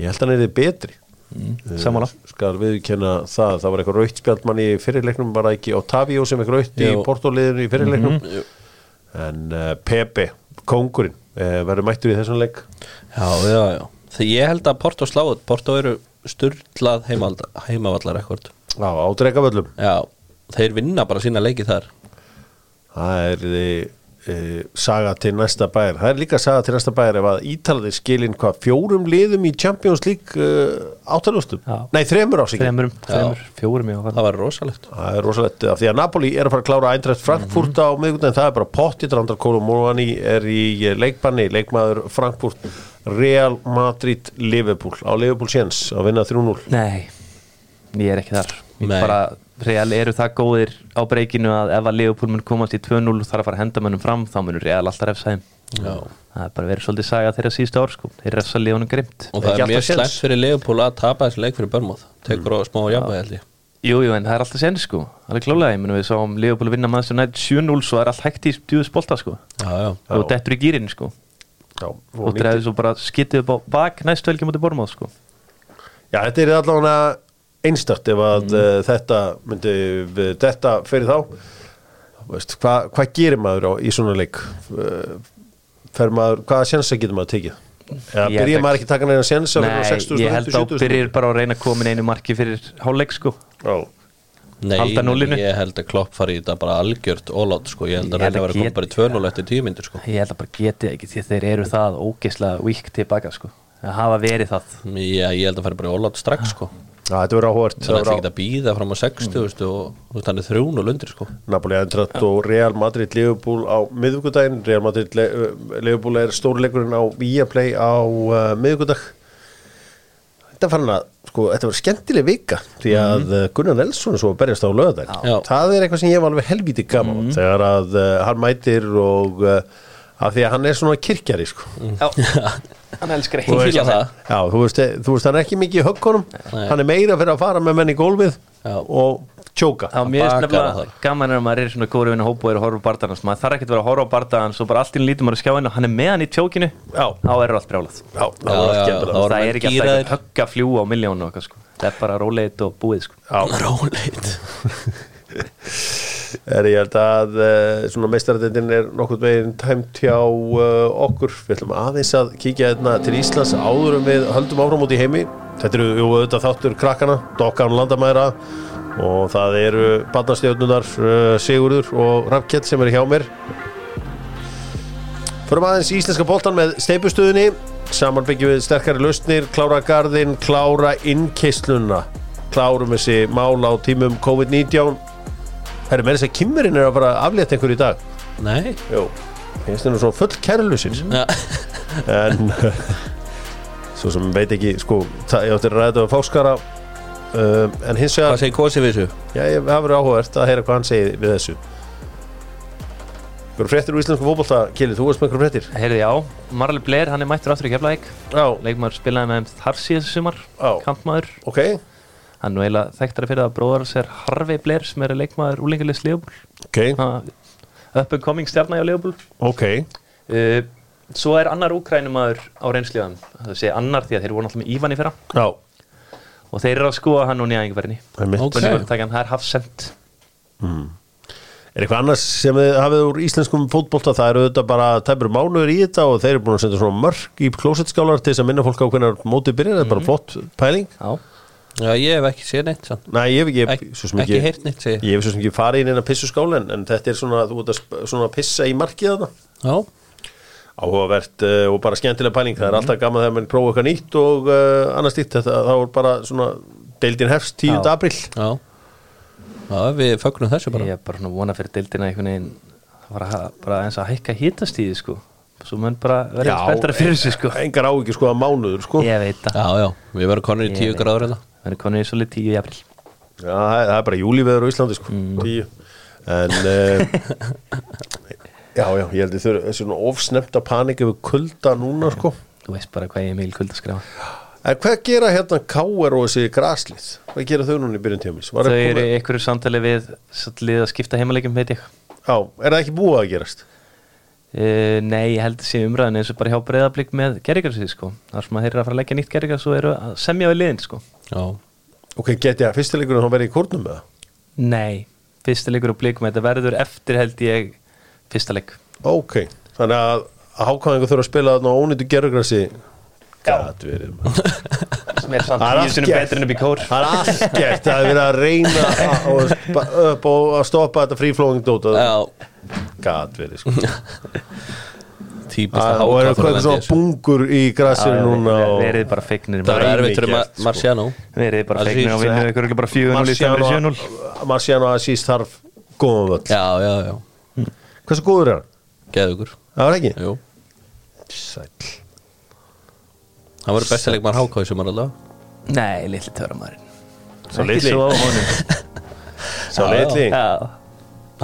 ég held hann er betri. Sammála. Eh, skal viðkenna það það var eitthvað rautt spjaldmann í fyrirleiknum bara ekki Otavio sem eitthvað rautt í portóliðinu í fyrirleiknum? Jú. en uh, Pepe, kóngurinn uh, verður mættur í þessum leik? Já, já, já. Þegar ég held að Porto sláð Porto eru sturlað heimavallar á, á dregavöllum Já, þeir vinna bara sína leiki þar. Það er þið uh, saga til næsta bæjar. Það er líka saga til næsta bæjar ef að Ítalið skilin hvað fjórum liðum í Champions League uh, átalústum Já. nei þremur þremur, fjórum ég það var rosalegt. Það er rosalegt af því að Napoli er að fara að klára Eintracht Frankfurt á miðgundin það er bara pottit Randar Kólu Múrvani er í eh, leikbanni leikmaður Frankfurt Real Madrid Liverpool. Á Liverpool séns að vinna 3-0 Nei, ég er ekki þar. Bara, Real eru það góðir á breykinu að ef að Leopold mun komast í 2-0 og þarf að fara að henda mönnum fram þá munur Real alltaf refsa þeim. Já. Það er bara verið svolítið saga þeirra síðustu ár sko. Þeir refsa Leonum grimt. Og það er mjög slæmt fyrir Leopold að tapa þessi leik fyrir Börmóð tekur á smá jafnvæg held ég. Jú, jú, en það er alltaf sen sko. Alveg klálega, ég menn við sáum Leopold vinna maður sem nætt 7-0 svo er allt hægt í djúðus bolta sko. Já, já. og dettur í gýrin sko Já, og og dreifði svo bara skitið upp á bak næst velgi mútið bormáð sko. Já, þetta er allavega einstakt ef að mm. þetta myndi við þetta fyrir þá. Hvað hva gerir maður á, í svona leik? Eh, fer maður, hvaða sjensa getur maður tekið? Eða held maður ekki að taka neina sjensa Nei, ég held að byrjir bara að reyna að koma einu marki fyrir hálfleik sko. Já, Nei, Halda núllinu. ég held að Klopp fari í þetta bara algjört ólátt sko, ég held að reyna að að vera komið get- bara í 2-0 eftir 10 myndir sko. Ég held að bara geti ekki því að þeir eru það ógeðslega vík tilbaka sko. Að hafa verið það. Já, ég held að fara bara í ólátt strax sko. Já, þetta verður áhugart Það er ekki að býða fram á 60 mm. og þú veist, hann er 3-0 undir sko. Napoli Eintracht og Real Madrid Liverpool á miðvikudaginn. Real Madrid eh, Liverpool er stórleikurinn á Viaplay á uh, miðvikudag Þetta farin að sko, þetta var skemmtileg vika því að mm. Gunnar Nelson er svo að berjast á Já. það er eitthvað sem ég var alveg helvíti gaman mm. þegar að uh, hann mætir og uh, af því að hann er svona kirkjari sko. Já, hann elskar ekki fílar það Já, þú veist, þú veist, hann er ekki mikið í höggunum Nei. hann er meira fyrir að fara með menn í gólfið Já. og tjóka. Mjög bakar snöfla það. gaman er að maður er svona góður vinna hópa og er að horfa á barndagans maður þarf ekkert að vera að horfa á barndagans og bara allt í lítur maður að skjá inn og hann er með hann í tjókinu. Já. þá er allt brjálað. Já, það Já, já, er ekki alltaf gíraðir. eitthvað högg að fljúa á miljónu og sko. Það er bara róleit og búið sko. Já, Róleit. Er ég held að uh, svona meistaradendin er nokkuð meginn tæmt hjá uh, okkur. Við ætlum aðeins að kíkja hérna til Íslands áður um við höldum áfram út í heimi. Þetta eru auðvitað þáttur krakkana Dokkan landamæra og það eru barnastjörnunar uh, Sigurður og Rafkjell sem eru hjá mér. Förum aðeins íslenska boltan með steipustöðinni saman byggjum við sterkari lausnir klára garðin, klára innkeisluna klárum þessi mál á tímum COVID-19. Herri, með þess að Kimmerinn er að fara að aflétta einhver í dag. Nei. Jú, finnst þennu svona full kærlusir Já, en svo sem veit ekki sko, ég átti að ræða um fáskara um, en hins hvað vegar segir Kosi við þessu? já, ég verið áhugavert að heyra hvað hann segir við þessu. Hverju fréttir úr íslensku fótbolta, Kili, þú veist með hverju fréttir? Heyrði já, Marley Blair hann er mættur áttur í Keflavík. Já, leikmaður spilaði með þar síðast sumar kampmaður. Ok, hann er eiginlega þekktari fyrir að bróðar er Harvey Blair sem er leikmaður úlingarlegs Leopold. Ok, up and coming stjarnar hjá Leopold. Ok. Uh, svo er annar úkrænumaður á reynsliðan það sé annar því að þeir voru náttúrulega með Ívan í fyrra. Já, og þeir eru að skoða hann og nýjæðingverðinni það er mitt Ok. það er Hafsend Er eitthvað annars sem þið hafið úr íslenskum fótbolta? Það eru auðvitað bara tæpur mánuður í þetta og þeir eru búin að senda svona mörg í klósettskálar til þess að minna fólk á hvernig mótið byrjar, það er bara flott pæling. Já. Já, ég hef ekki séð neitt sann. Nei, ég hef ekki, Ek, svo sem ekki heyrt neitt segi ég. Hef svo sem ekki farið inn eina pissuskála en, en þetta er svona, þú ert að svona að pissa í markið þarna. Já, áhugavert uh, og bara skemmtilega pæling. Það er alltaf gaman þegar mann prófa eitthvað nýtt og uh, annars nýtt, þetta, þá er bara svona deildin hefst 10. Já. apríl. Já. Já, við fögnum þessu bara. Ég er bara svona vona fyrir dildina einhvern veginn að fara að- bara eins að hækka hitastíði sko. Svo mun bara verið spenntara fyrir þessu sko. engar áhyggjur sko að mánuður sko. Ég veit það, Já, já, við verðum konur í Ég 10 veit. gráður hérna. Verið konið í svolítið 10 í april Já, það er, það bara júlíveður á Íslandi sko, Mm. 10 en uh, já, já, ég held að þau eru svona ofsnefnda panik yfir kulda núna sko þú veist bara hvað ég er mil kuld að skrifa En hvað gera hérna K.R. og þessi graslið? Hvað gera þau núna í byrjun tímils? þau eru einhverju samtali við að skipta heimalegjum veit ég Já, er það ekki búið að gerast? Uh, nei, ég held að sé umræðin eins og bara hjá breyðablík með gerrigarsið sko. þar sem að þeir eru að fara að leggja nýtt gerrigar svo eru að semja við liðin sko. Já, Ok, geti að fyrstileikurinn þá verið í kórnum með það? Nei, fyrsta leikur og blíkum þetta verður eftir held ég fyrsta leik. Ok, þannig að, að hákvæðingu þurfa að spila þarna á ónýttu gerðugrassi Gat verið maður. sem er samt Það er tíu sinum betur en upp í kór. Það er allt gert, það er verið að reyna að, að, að, að stoppa þetta fríflóðing dót. Já, gat verið sko. típist Það að og er háka eitthvað svona bungur í grassinu núna og verið bara feiknir það er erfitt fyrir sko. Marciano. Verið bara Aziz, feiknir og vinnu ykkur ekki bara 4-0 í stæðan fyrir 7-0 Marciano Marciano Asís þarf góðan völl. Já, já, já, Hversu góður er hann? geðugur Það var ekki? Jú, Sæll. Hann verður bestileg mann háka í sumar allavega nei, litli töramærin Sá litli. Svo litli. Já.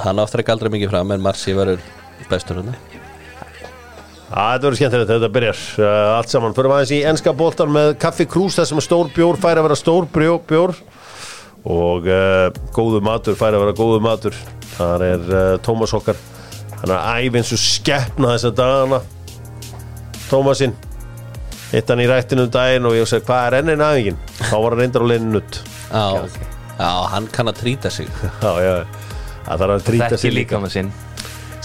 hann áttur ekki aldrei mikið fram en Marci verður bestur hérna. Á, Þetta verður skemmtilegt þegar þetta byrjar. Uh, allt saman. Förum aðeins í enska boltan með Kaffi Krús þar sem stór bjór fær að vera stór bjó- bjór. Og uh, góðu matur fær að vera góðu matur. Það er uh, Tómas okkar hann er æf eins og skeppna þessa dagana. Tómasinn hitt hann í rættinu um daginn og ég segi hvað er ennin aðingin? Þá var hann reyndar á leiðinu nutt já, já, hann kann að trýta sig. Já, já, það þarf að trýta sig líka.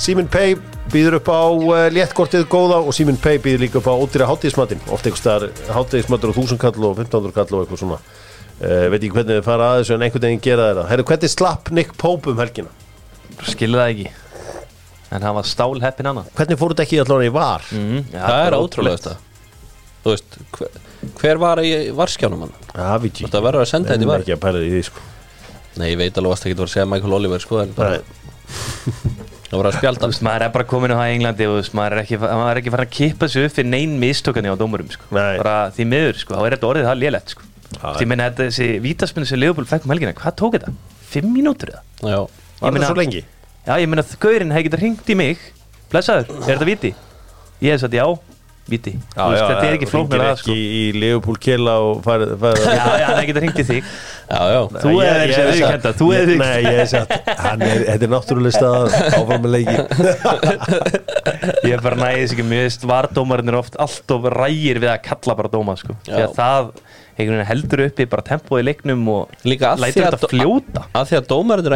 Simin Pay býður upp á uh, léttkortið góða og Simin Pay býður líka upp á ódýra hátíðismatinn oft einhvers staðar hátíðismatur og 1000 kall og 1500 kall og eitthvað svona. Uh, veit ekki hvernig þið fara að þessu en einhvern veginn gera þeirra Herru, hvernig slapp Nick Pope um helgina? Skilu það ekki En hann var stál heppin annað Hvernig fóru þetta ekki allan í var? mm, já, það er ótrúlega þetta þú veist, hver, hver var í varskjánum hann? Ég Þetta verður að senda þetta í var ekki að pæla í því sko Nei, ég veit alveg að það getur að segja Michael Oliver sko, en bara, það var að spjalda Þú veist, maður er bara komin á það í Englandi og þú veist, maður er ekki, maður er ekki farin að kippa sig upp fyrir neinn mistökani á dómurum sko. Nei. bara því miður, sko, þá er þetta orðið það lélegt sko. Því menn þetta þessi vítaspunni sem Leopold fekk um helgina, hvað tók þetta? Fimm mínútur eða? Já, var það meina- svo lengi? Já, ég meina, gaurinn hefði getað hringt í mig Blessaður, er þetta viti? Ég hef sagt já, viti Þú veist, Þetta er ekki flóknar að sko ekki í Leopold Killa og farið Já, já, hefði getað hringt í þig. Já, já. Þú hefði ég- viðurkennda, þú hefði Nei, ég hef sagt hann er, Þetta er náttúrulega stað áfram með leiki. Ég er bara næðis ekki, veist vardómarinn er oft allt of rægir við að kalla bara dóma sko. Já. því að það heldur uppi bara tempóið í leiknum og Líka að lætur að- þetta fljóta. að því að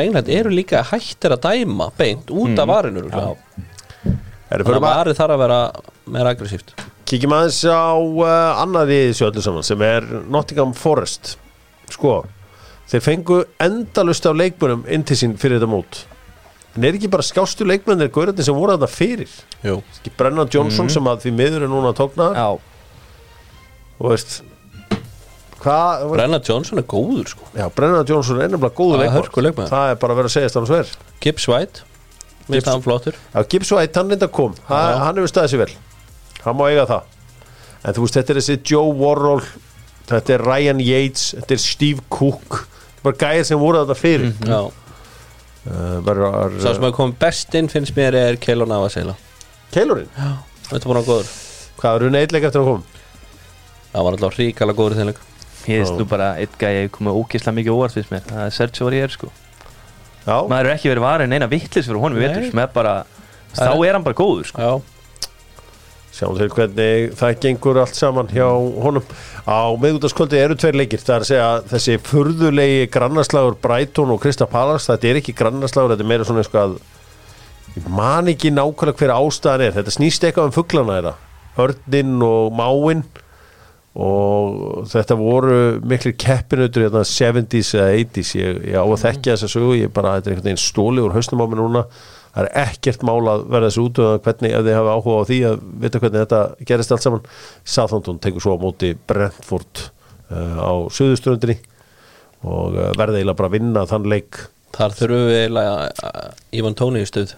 England eru líka hættir að dæma beint út af varinu Já. Þannig að að- varið þarf að vera meira aggressíft. Kíkjum aðeins á uh, annað í þessu öllu saman sem er Nottingham Forest. Sko, þeir fengu endalust af leikmönum inn til sín fyrir þetta mót. En er ekki bara skástu leikmennir gaurarnir sem voru þetta fyrir? Jú. Brennan Johnson sem að því miður er núna tóknar Já, og veist hvað, þú veist, Brenna Johnson er góður sko. Já, Brennan Johnson er nefnilega góðu Það leikmann hörkuleikmaður. það er bara að vera að segja þannig svo er Gibbs White Mér finnst hann flottur. Já, Gibbs White, hann reynda kom. Ha, Já. hann hefur staðið sér vel. Hann má eiga það. En þú veist, þetta er þessi Joe Worrell þetta er Ryan Yates, þetta er Steve Cook. Þetta er bara gæðir sem voru þetta fyrir. Mm Já. Uh, var, Sá sem að koma best inn finnst mér er Keilo Navasela. Keilurinn, Þetta er búin að góður. Hvað er hún eitthvað eftir að koma? Það var alltaf ríkala góður leik. Ég veist Já. nú bara eitt gæði komið ógeðslega mikið óvart fyrst mér. Það er Sergio Aurier sko já, maður er ekki verið varin eina vittlis fyrir honum Nei. veitum sem er bara þá er hann bara góður sko. Já. Sjáum til hvernig það gengur allt saman hjá honum. Á meðgútaskvöldi eru tveir leikir það er að segja þessi furðulegi grannarslagur Brighton og Krista Pallas þetta er ekki grannarslagur, þetta er meira svona eitthvað ég man ekki nákvæmlega hver ástæðan er. Þetta snýst eitthvað um fugglana þeirra Örnin og Máin og þetta voru miklu keppinutur í þarna 70s eða 80s ég, ég á að þekkja þessa sögu ég bara, þetta er einhvern veginn stóli úr hausnum á mig núna. Það er ekkert mál að verða þessu út og hvernig ef þið hafa áhuga á því að vita hvernig þetta gerist allt saman. Southampton tekur svo á móti Brentford uh, á söðuströndinni og uh, verða eiginlega bara að vinna þann leik. Þar þurfum við eiginlega uh, Ivan Tóni í stuð.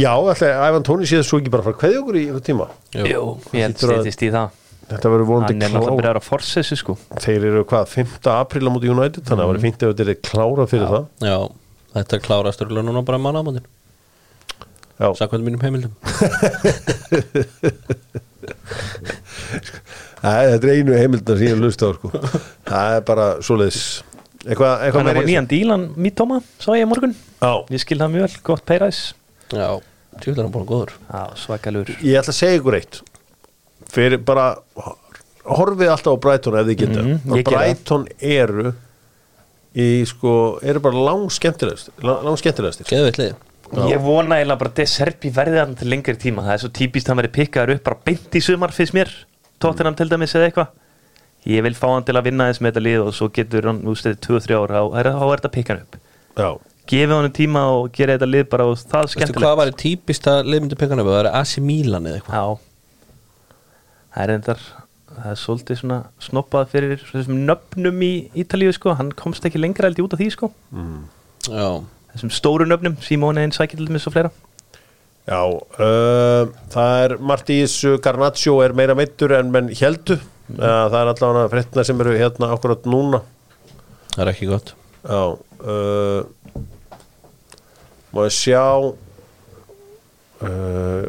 Já, ætli Ævan Tóni séð svo ekki bara frá hverju okkur í einhvern tíma? Jú, ég að- stýttist í það Þetta verður vonandi hann er náttúrulega byrjar að forsa þessu sko. Þeir eru hvað, 5. apríl á móti United? Þannig að það verður fínt ef þetta er klárað fyrir það. Já, þetta er klárast örgulega núna bara mánaðamótin Já, Sakvæmt mínum heimildum. Æ, þetta er einu heimildar sem ég lust á sko. Það er bara eitthvað hann er meira á í nýjan dílan Mítóma, sá ég morgun. Já, ég skil það mjög vel, gott peiræs Já, tjóðlega hann búin góður. Já, svakalur. Ég ætla að segja ykkur eitt fyrir bara horfið alltaf á Brighton ef þið geta geri það. Brighton eru í sko, eru bara lang skemmtilegast lang Já. Ég vona eiginlega bara að De Serbi verði hann til lengri tíma. Það er svo típist að hann verið pikkaður upp bara beint í sumar fyrst mér. Tottenham til dæmis eða eitthvað. Ég vil fá hann til að vinna þess með þetta lið og svo getur hann úr stæði 2-3 ára og þá er þetta pikkan upp. Já, gefið honum tíma og gera þetta lið bara og það er Veistu skemmtilegt. hvað var típist að liðmyndu pekana það er AC Milan eða eitthvað. Já Það er endar það er svolítið svona snoppað fyrir þessum nöfnum í Ítalíu sko. Hann komst ekki lengra held ég út af því sko. Já, þessum stóru nöfnum, Simone með svo fleira. Já, uh, það er margt í þessu Garnaccio er meira meittur en menn heldu uh, það er allavega fréttina sem eru hérna akkurat núna. Það er ekki gott. Já uh, Má ég sjá uh,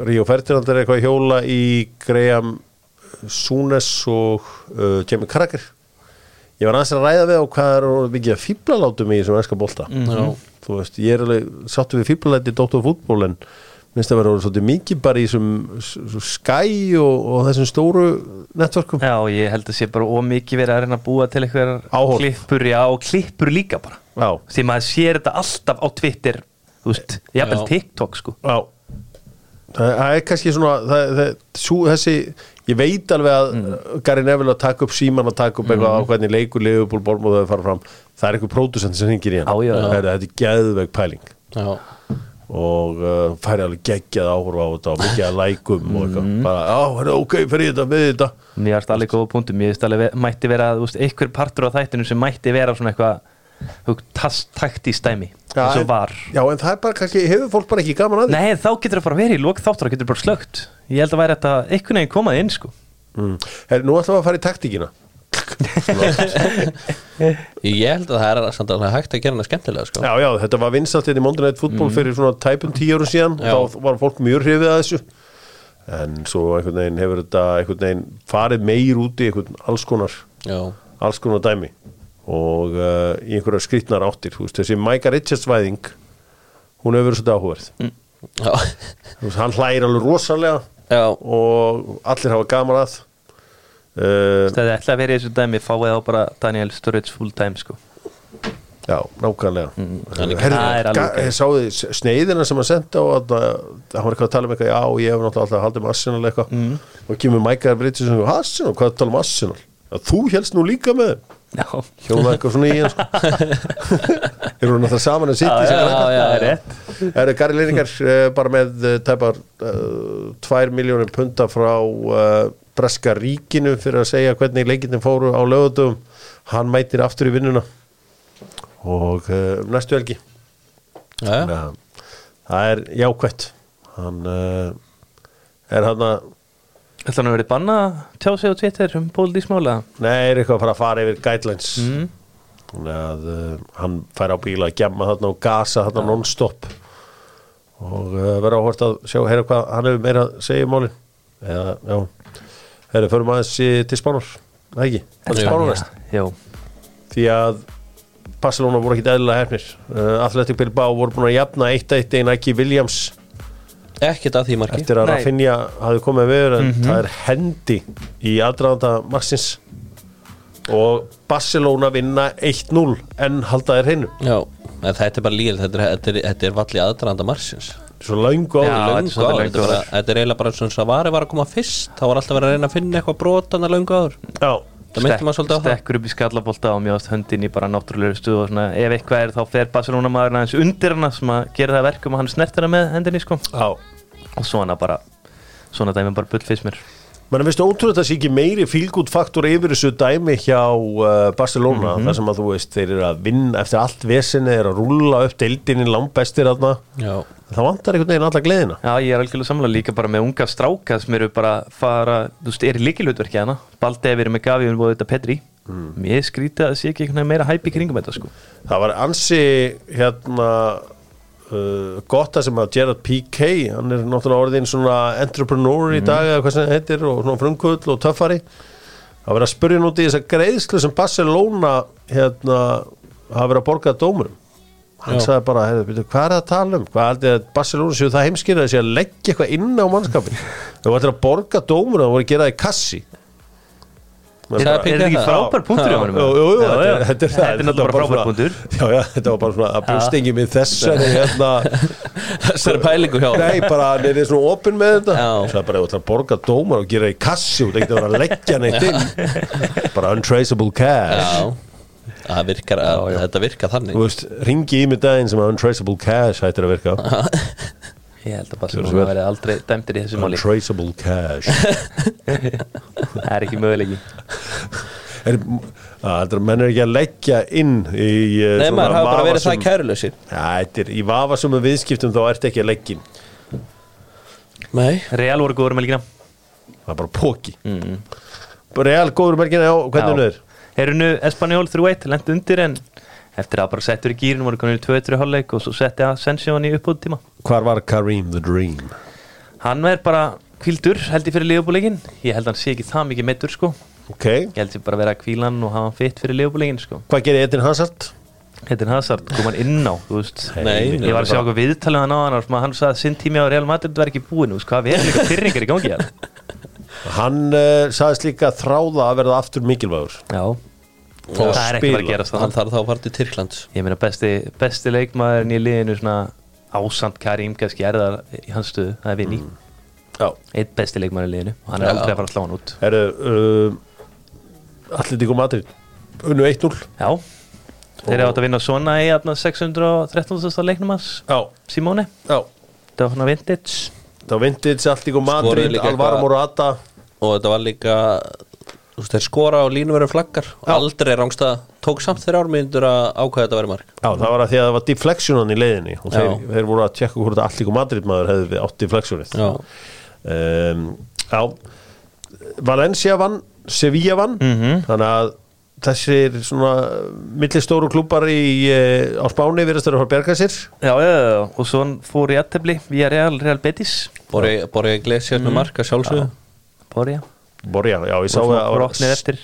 Ríó Ferdinand er eitthvað að hjóla í Graham Súnes og uh, Jamie Carragher. Ég var aðeins að ræða við á hvað er mikið að fíblalátum í þessum enska bolta. Já, Þú veist, ég er alveg sáttu við fíblalæti í Dóttor fútból en minnst að vera svolítið mikið bara í þessum s- s- Sky og, og þessum stóru networkum. Já, ég held að sé bara ómikið verið að reyna að búa til eitthvað klippur, já, og klippur líka bara. Já, því maður sér þetta alltaf á Twitter þú veist, jafnvel Já. TikTok sko. Já Það það er kannski svona það, það, sú, þessi, ég veit alveg að mm. Gary Neville að taka upp síman að taka upp eitthvað á hvernig leikur fara fram, það er eitthvað pródusent sem hringir í hann, Já, já, já. Þetta er geðveik pæling. Já, og uh, færi alveg geggjað áhorfa á þetta og mikið að lækum og eitthvað, bara, á, hérna, ok, fyrir þetta, við þetta. Mér varst alveg góða punktum, mér veist alveg ve- mætti vera, þú veist, einhver partur á þættinu sem mætti vera svona eitthvað takt í stæmi, eins og var. Já, en það er bara kannski, hefur fólk bara ekki gaman að því? Nei, þá getur það bara verið í lók þáttur og getur bara slögt Ég held að væri þetta einhvern veginn komað inn sko. Mm. Her, Nú ætlum við að fara í taktíkina. Ég held að það er samt alveg hægt að gera hana skemmtilega sko. Já, já, þetta var vinsalt hérna í Monday Night Football fyrir svona tæpum tíu árum síðan. Já. þá var fólk mjög hrifið að þessu. En svo einhvern veginn hefur þetta einhvern veginn farið meir út í einhvern alls konar, Já, alls konar dæmi og uh, í einhverjar skrýtnar áttir. Veist, þessi Micah Richards væðing hún hefur verið svolítið Þú veist, hann hlægir alveg rosalega já, og allir hafa gaman að. Uh, Það er að vera í þessu dæmi fáið á bara Daniel Sturridge full time sko. Já, nákvæmlega. Er alveg ga- ok. ég sáði sneiðina sem hann sendi á að hann var eitthvað að tala um eitthvað, já, ég hef náttúrulega alltaf haldið um Arsenal eitthvað. Mm. og kemur Mækar Brittis og Arsenal, hvað að tala um Arsenal? Já, þú helst nú líka með hjóla eitthvað svona í hann sko. Erum við náttúrulega saman að Það eru Lineker uh, bara með uh, tæpar uh, 2 miljónir punta frá uh, Breska ríkinu fyrir að segja hvernig leikindin fóru á lögutum hann mætir aftur í vinnuna. Og næstu helgi. Það er jákvætt. Hann er hann að Ætla hann að verið banna að tjá sig á Twitter um pólitísmála nei, er eitthvað að fara að fara yfir guidelines. Mm. að uh, hann fær á bíla að gemma þarna og gasa þarna non-stop. Og uh, vera áhvert að sjá heyra hvað hann hefur meira að segja í málin. Eða, já. Herra, förum aðeins í- til Spánar, það ekki? Það er Jú. Spánar næst Já, því að Barcelona voru ekki eðlilega hefnir uh, Athletic Bilbao voru búin að jafna 1-1 einn ekki Williams Ekkert að því marki. Eftir að. Rafinha hafði komið við en það er hendi í aðdraðanda Marsins og Barcelona vinna 1-0 en halda þér hreinu. Já, en þetta er bara líl Þetta er, þetta er, þetta er valli aðdraðanda marsins svo er svolítið áður, löngu þetta, er bara- áður. þetta er eiginlega bara svona svo var var að koma fyrst. Þá var alltaf verið að reyna að finna eitthvað brotana löngu áður. Já, Það það. Stekkur upp í skallabólta og mjögast höndin í bara náttúrulega stuð og svona. Ef eitthvað er þá fer Barcelona maður aðeins undir hana sem að gera það að verkum að hann snertir hana með hendinni sko. Já og svona bara svona dæmi bara bull fyrst mér. Menni finnst ótrúlega að það sé ekki meiri fílgút faktor yfir þessu dæmi hjá uh, Barcelona þar sem að þú veist þeir eru að vinna eftir allt vesinni, þeir eru að rúlla upp deildinni langbestir þarna. Já, það vantar einhvern veginn alla gleðina. Já, ég er algjörlega samlega líka bara með unga stráka sem eru bara fara, þú veist, er í líkilutverki hana Baldi hefur verið með Gavi og þetta Pedri mm. Ég skrítið að það sé ekki meira hæp í kringum þetta sko. Það var ansi hérna uh, gott að sem að Gerard P.K. hann er náttúrulega orðin svona entrepreneur í dag eða hvað sem það heitir og svona frumkull og töffari. Það var að spurja núti í þess að greiðslu sem Barcelona hérna hafa verið að borga dómurum. Hann Já. sagði bara, heyrðu, byrju, hvað er það að tala um? Hvað er að Barcelona séu það heimskýra að að leggja eitthvað inn á mannskapin þau var til að borga dómurum og voru að gera það í kassi Sagði Er þetta ekki frábær punktur þetta er- þetta Þetta náttúrulega bara frábær punktur. Þetta var bara svona að brjóstengi með þessari hérna þessari pælingu hjá Nei, bara er svona opinn með þetta. Það er bara að borga dómar og gera í kassi og það ekki að að leggja neitt inn. Bara untraceable cash. Það virkar, þetta virkar þannig. Ringi í mig daginn sem að Untraceable Cash hættir að virka Ég held að Barcelona verði aldrei dæmtir í þessu máli. Untraceable Cash. Það er ekki mögulegi er, að, Menn er ekki að leggja inn í uh, Nei, svona maður hafa bara verið það Já, þetta er í vafasömu viðskiptum þá ert ekki að leggja Nei. Real voru góður með líkina Það er bara póki mm. Real góður merkina, já, hvernig hún er? Eru nú Espanjól 3-1, lendi undir en eftir að bara settur í gýrin voru konur í 2-3 hálfleik og svo setti að Sensjón í uppbúð tíma Hvar var Kareem the Dream? Hann er bara kvildur held ég fyrir liðbúleikin Ég held að hann sé ekki það mikið meittur sko. Ok, Ég held ég bara að vera kvílan og hafa hann fitt fyrir liðbúleikin sko. Hvað gerir Edin Hazard? Er Hazard, kom hann inn á, þú veist. Nei, Ég var að sjá okkur viðtalið hann á hann og hann sagði að sinn tími á Real Madrid var ekki búin, þú veist hvað við erum líka fyrringar í gangi hérna. Hann uh, sagðist líka þráða að verða aftur mikilvægur. Já, það er ekki bara spila. að Hann það. Þarf þá að fara til Tyrklands. Ég meina besti, besti leikmaðurinn í liðinu svona ásand Karim kannski er það í hans stöðu, það er vinni. Mm. Já, Eitt besti leikmaður í liðinu og hann er Já. aldrei að fara að slá hann út. Uh, Atletico Madrid Unnu 1-0 Já, þeir eru átt að vinna svona í hérna, 613. leiknum hans Já, Simone, já. Það var svona vintage. Það var vintage, Atletico Skoruðu Madrid, Alvaro Morata. Og þetta var líka Þú veist, þeir skora og línu verið flaggar Aldrei rángstað Tók samt þeirra ármyndur að ákvæða þetta verið mark. Já, það var að því að það var deflectionan í leiðinni. Og þeir, Já. þeir voru að tjekka hvort að Atletico Madrid maður hefði átt deflectionið. Já. Um, Já. Valencia vann, Sevilla vann. Mhm. þannig að þessir svona millistóru klúpar í, eh, á Spáni virðast þeirra að fara að berga sér. Já, já, já, já, og svo fór í aðtefli via Real, Real Betis Borja Iglesias með mark að sjálfsögðu. Borja Borja, já, ég sá að var eftir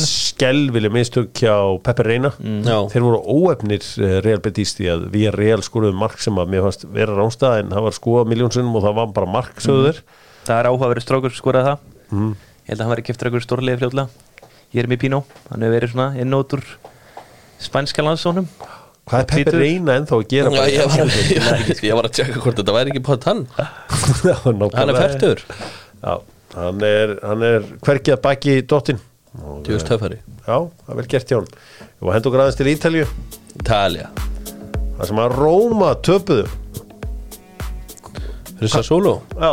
skelvileg mistök hjá Pepper Reina. Já. þeir voru óefnir eh, Real Betis því að við Real skoruðum mark sem að mér fannst vera rángstað en það var skoða miljónsinnum og það var bara mark sögðu þeir. Það er áhugaverið strákur skorað það. Mm. Ég held að hann verið keftur einhverju stórlega fljóðlega Ég er með Pino, hann hefur verið svona innót úr spænska landsónum Hvað er Hvítur. Reina ennþá að gera? Já, ég var, ég, var, ég var að tjekka hvort þetta væri ekki på hann Hann er færtur. Já, hann er, hann er hvergi að baki dottin Og, Djúst töfari Já, það er vel gert hjá hann var hendur græðast til Ítalju Italia Það sem að Róma töpuðu. Fyrir Sassolo Já,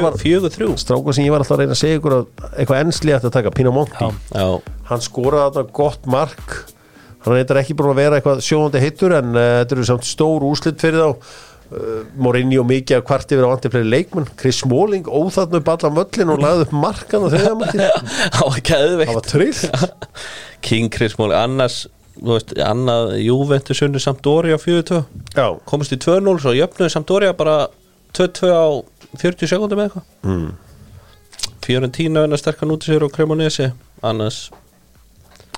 var Fjögur þrjú. stráka sem ég var alltaf að reyna að segja ykkur að eitthvað ennsli ætti að taka, Pinamonti Já. Hann skoraði þarna gott mark. Hann eitthvað ekki búin að vera eitthvað sjóðandi hittur en uh, þetta eru samt stór úslit fyrir þá Morinni og mikið að kvart yfir á antið fleiri leikmenn Chris Smalling óþarnu upp allan völlin og lagði upp markan á þriðja markið. Það var geðveikt. Það var trill King Chris Móli annars þú veist, annað Juventus unni Sampdoria 4-2 Já, komist í 2-0 svo jöfnuði Sampdoria bara 2-2 á 40 sekundum eða eitthvað. Mm. Fiorentina unna sterkan út í sér og Cremonese annars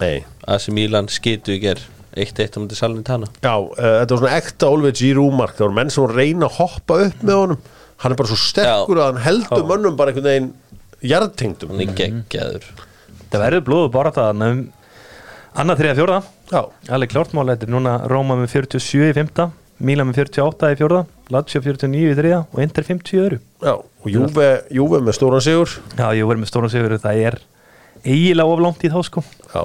AC Milan skitu í ger 1-1 á mútið Salernitana. Já, uh, þetta var svona ekta Oliver Giroud mark það voru menn sem voru að reyna að hoppa upp með honum. Hann er bara svo sterkur að hann heldur mönnum bara einhvern veginn jarðtengdum. Hann er geggjaður. Það verður blóðu bara það um annað þriða fjórða. Já, Alveg klárt mál, þetta er núna Róma með 47 í fymta Mílan með 48 í fjórða Lazio 49 í þriða og Inter 50 í öðru. Já, og Juve, Juve með stóran sigur. Já, verður með stóran sigur það er eiginlega of langt í þá sko. Já,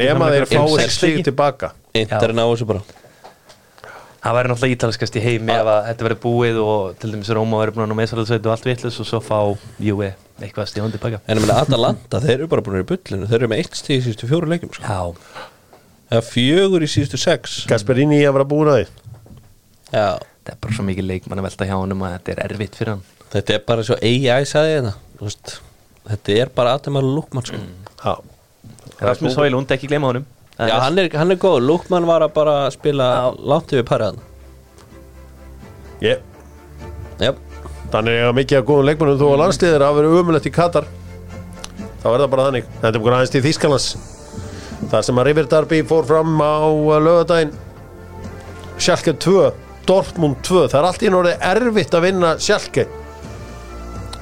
nema þeir fáið sex leiki. tilbaka. Inter er náðu þessu bara. Það væri náttúrulega ítalskast í heimi ef að þetta verður búið og til dæmis Róma verður búin að ná meðsarðarsveit og allt vitlis og svo fá Juve eitthvað stíðan tilbaka. En ég meina Atalanta, þeir eru bara búin í bullinu. Þeir eru með 1 stíð í síðustu fjóru leikjum sko. Já, eða fjögur í síðustu 6 Gasperini að vera búin að því. Já, þetta er bara svo mikið leikmann að velta hjá honum að þetta er erfitt fyrir hann. Þetta er bara svo AI sagði þetta veist, þetta er bara Ademar Lukman sko. Já, Rasmus Højlund, ekki gleyma honum já, er- hann er, hann er góð, Lukman var að bara spila langt yfir paraðan ég já, Þannig að mikið að góðum leikmennum þó að landsliðir að vera umulett í Katar. Þá er það bara þannig. Þetta er bara aðeins til Þýskalands. Þar sem að River Darby fór fram á lögadaginn Schalke 2 Dortmund 2, það er allt í norði erfitt að vinna Schalke.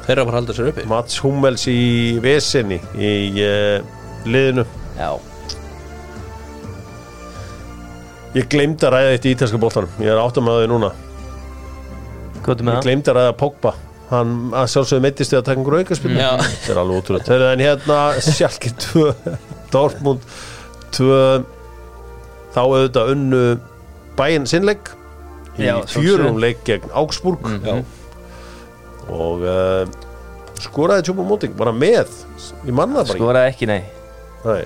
Þeirra var haldið sér uppi. Mats Hummels í vesinni í uh, liðinu. Já, Ég glemdi að ræða eitt í ítalska bóltanum Ég er áttum að því núna. Hvað er með Ég það? glemdi að ræða Pogba. Hann að sjálfsögðu meittist við að taka einhver aukaspil Já. Það er alveg ótrúlega Þegar en hérna Sjálki 2 Dortmund tvö þá auðvitað unnu bæinn sinnleik í Já, fjörum leik gegn Augsburg. Já, og uh, skoraði Tjúpa Móting bara með í manna bara ekki. Skoraði ekki, nei Nei,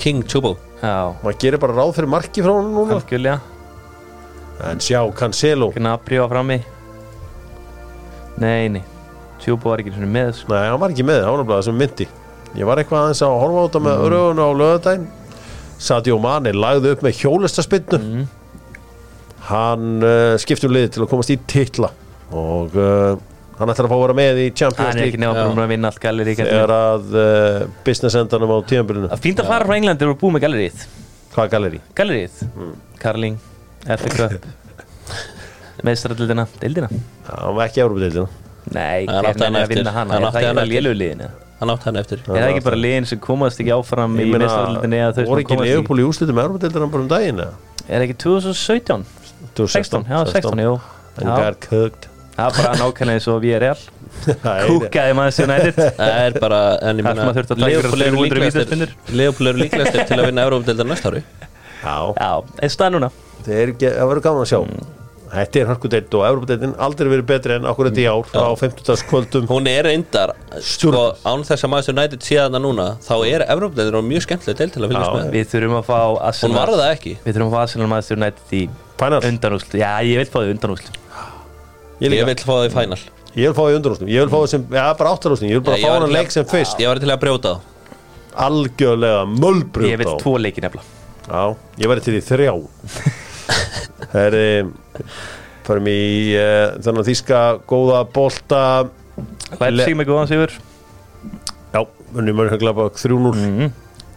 King Chubo Já, maður gerir bara ráð fyrir marki frá hann núna. Algjörlega. En sjá Cancelo. Gnabry á frammi. Nei, nei. Tjúbo var ekki svona með sko. Nei, hann var ekki með, hann var bara sem myndi. Ég var eitthvað aðeins að horfa á þetta með mm. á lögadaginn Sadio Mane lagði upp með hjólistaspinnu Mm. Hann uh, skipti um liði til að komast í titla. Og uh, hann ætlar að fá að vera með í Champions Hann er ekki League. nefnum að vinna allt galleri þegar að uh, business endanum á tíðanbyrjunu Það fínt að fara frá England þegar þú er búið með gallerið. Hvað er galleri? Gallerið, Mm. Carling, FA Cup Meðstradildina, deildina. Já, hann var ekki Európa-deildina Nei, Hann átti Hann eftir. Hann átti hann eftir. Er það ekki bara liðin sem komast ekki áfram í þau voru sem ekki komast í? Leopold í úslitum Európa-deildina bara um daginn? Er það ekki 2017? 16, já 16, jú. And Já. Það er bara nákvæmlega eins og við er real Nei, Kúkaði maður sér nættið Það er bara, 300 líklegastir til að vinna Európa-deildar næsta ári. Já, Já, eins stað núna? Það er ekki, það verður gaman að sjá. Þetta er hörkudeild og Európa-deildin aldrei verið betri en akkurat í ár á 50. kvöldum Hún er reyndar, sko, án þess að maður United síðan að núna þá er Európa-deildar mjög skemmtileg deil til að fylgjast með. Við þurfum að fá Hún Arsenal var það ekki. Við þurfum að fá Arsenal maður United í Final, undanúsl Já, ég ég, vil fá það í final. Ég vil fá það í undanústum Ég vil fá það sem, já bara áttarústum Ég vil bara fá var hann til að- leik sem fyrst. Ég var til að brjóta það Algjörlega mölbrut Ég vil tvo leiki nefnilega. Já, ég væri til í þrjá. Herri Förum í uh, þannig að þýska góða bolta. Leipzig með góðan sigur. Já, unnum mörg að glapa 3-0 mm.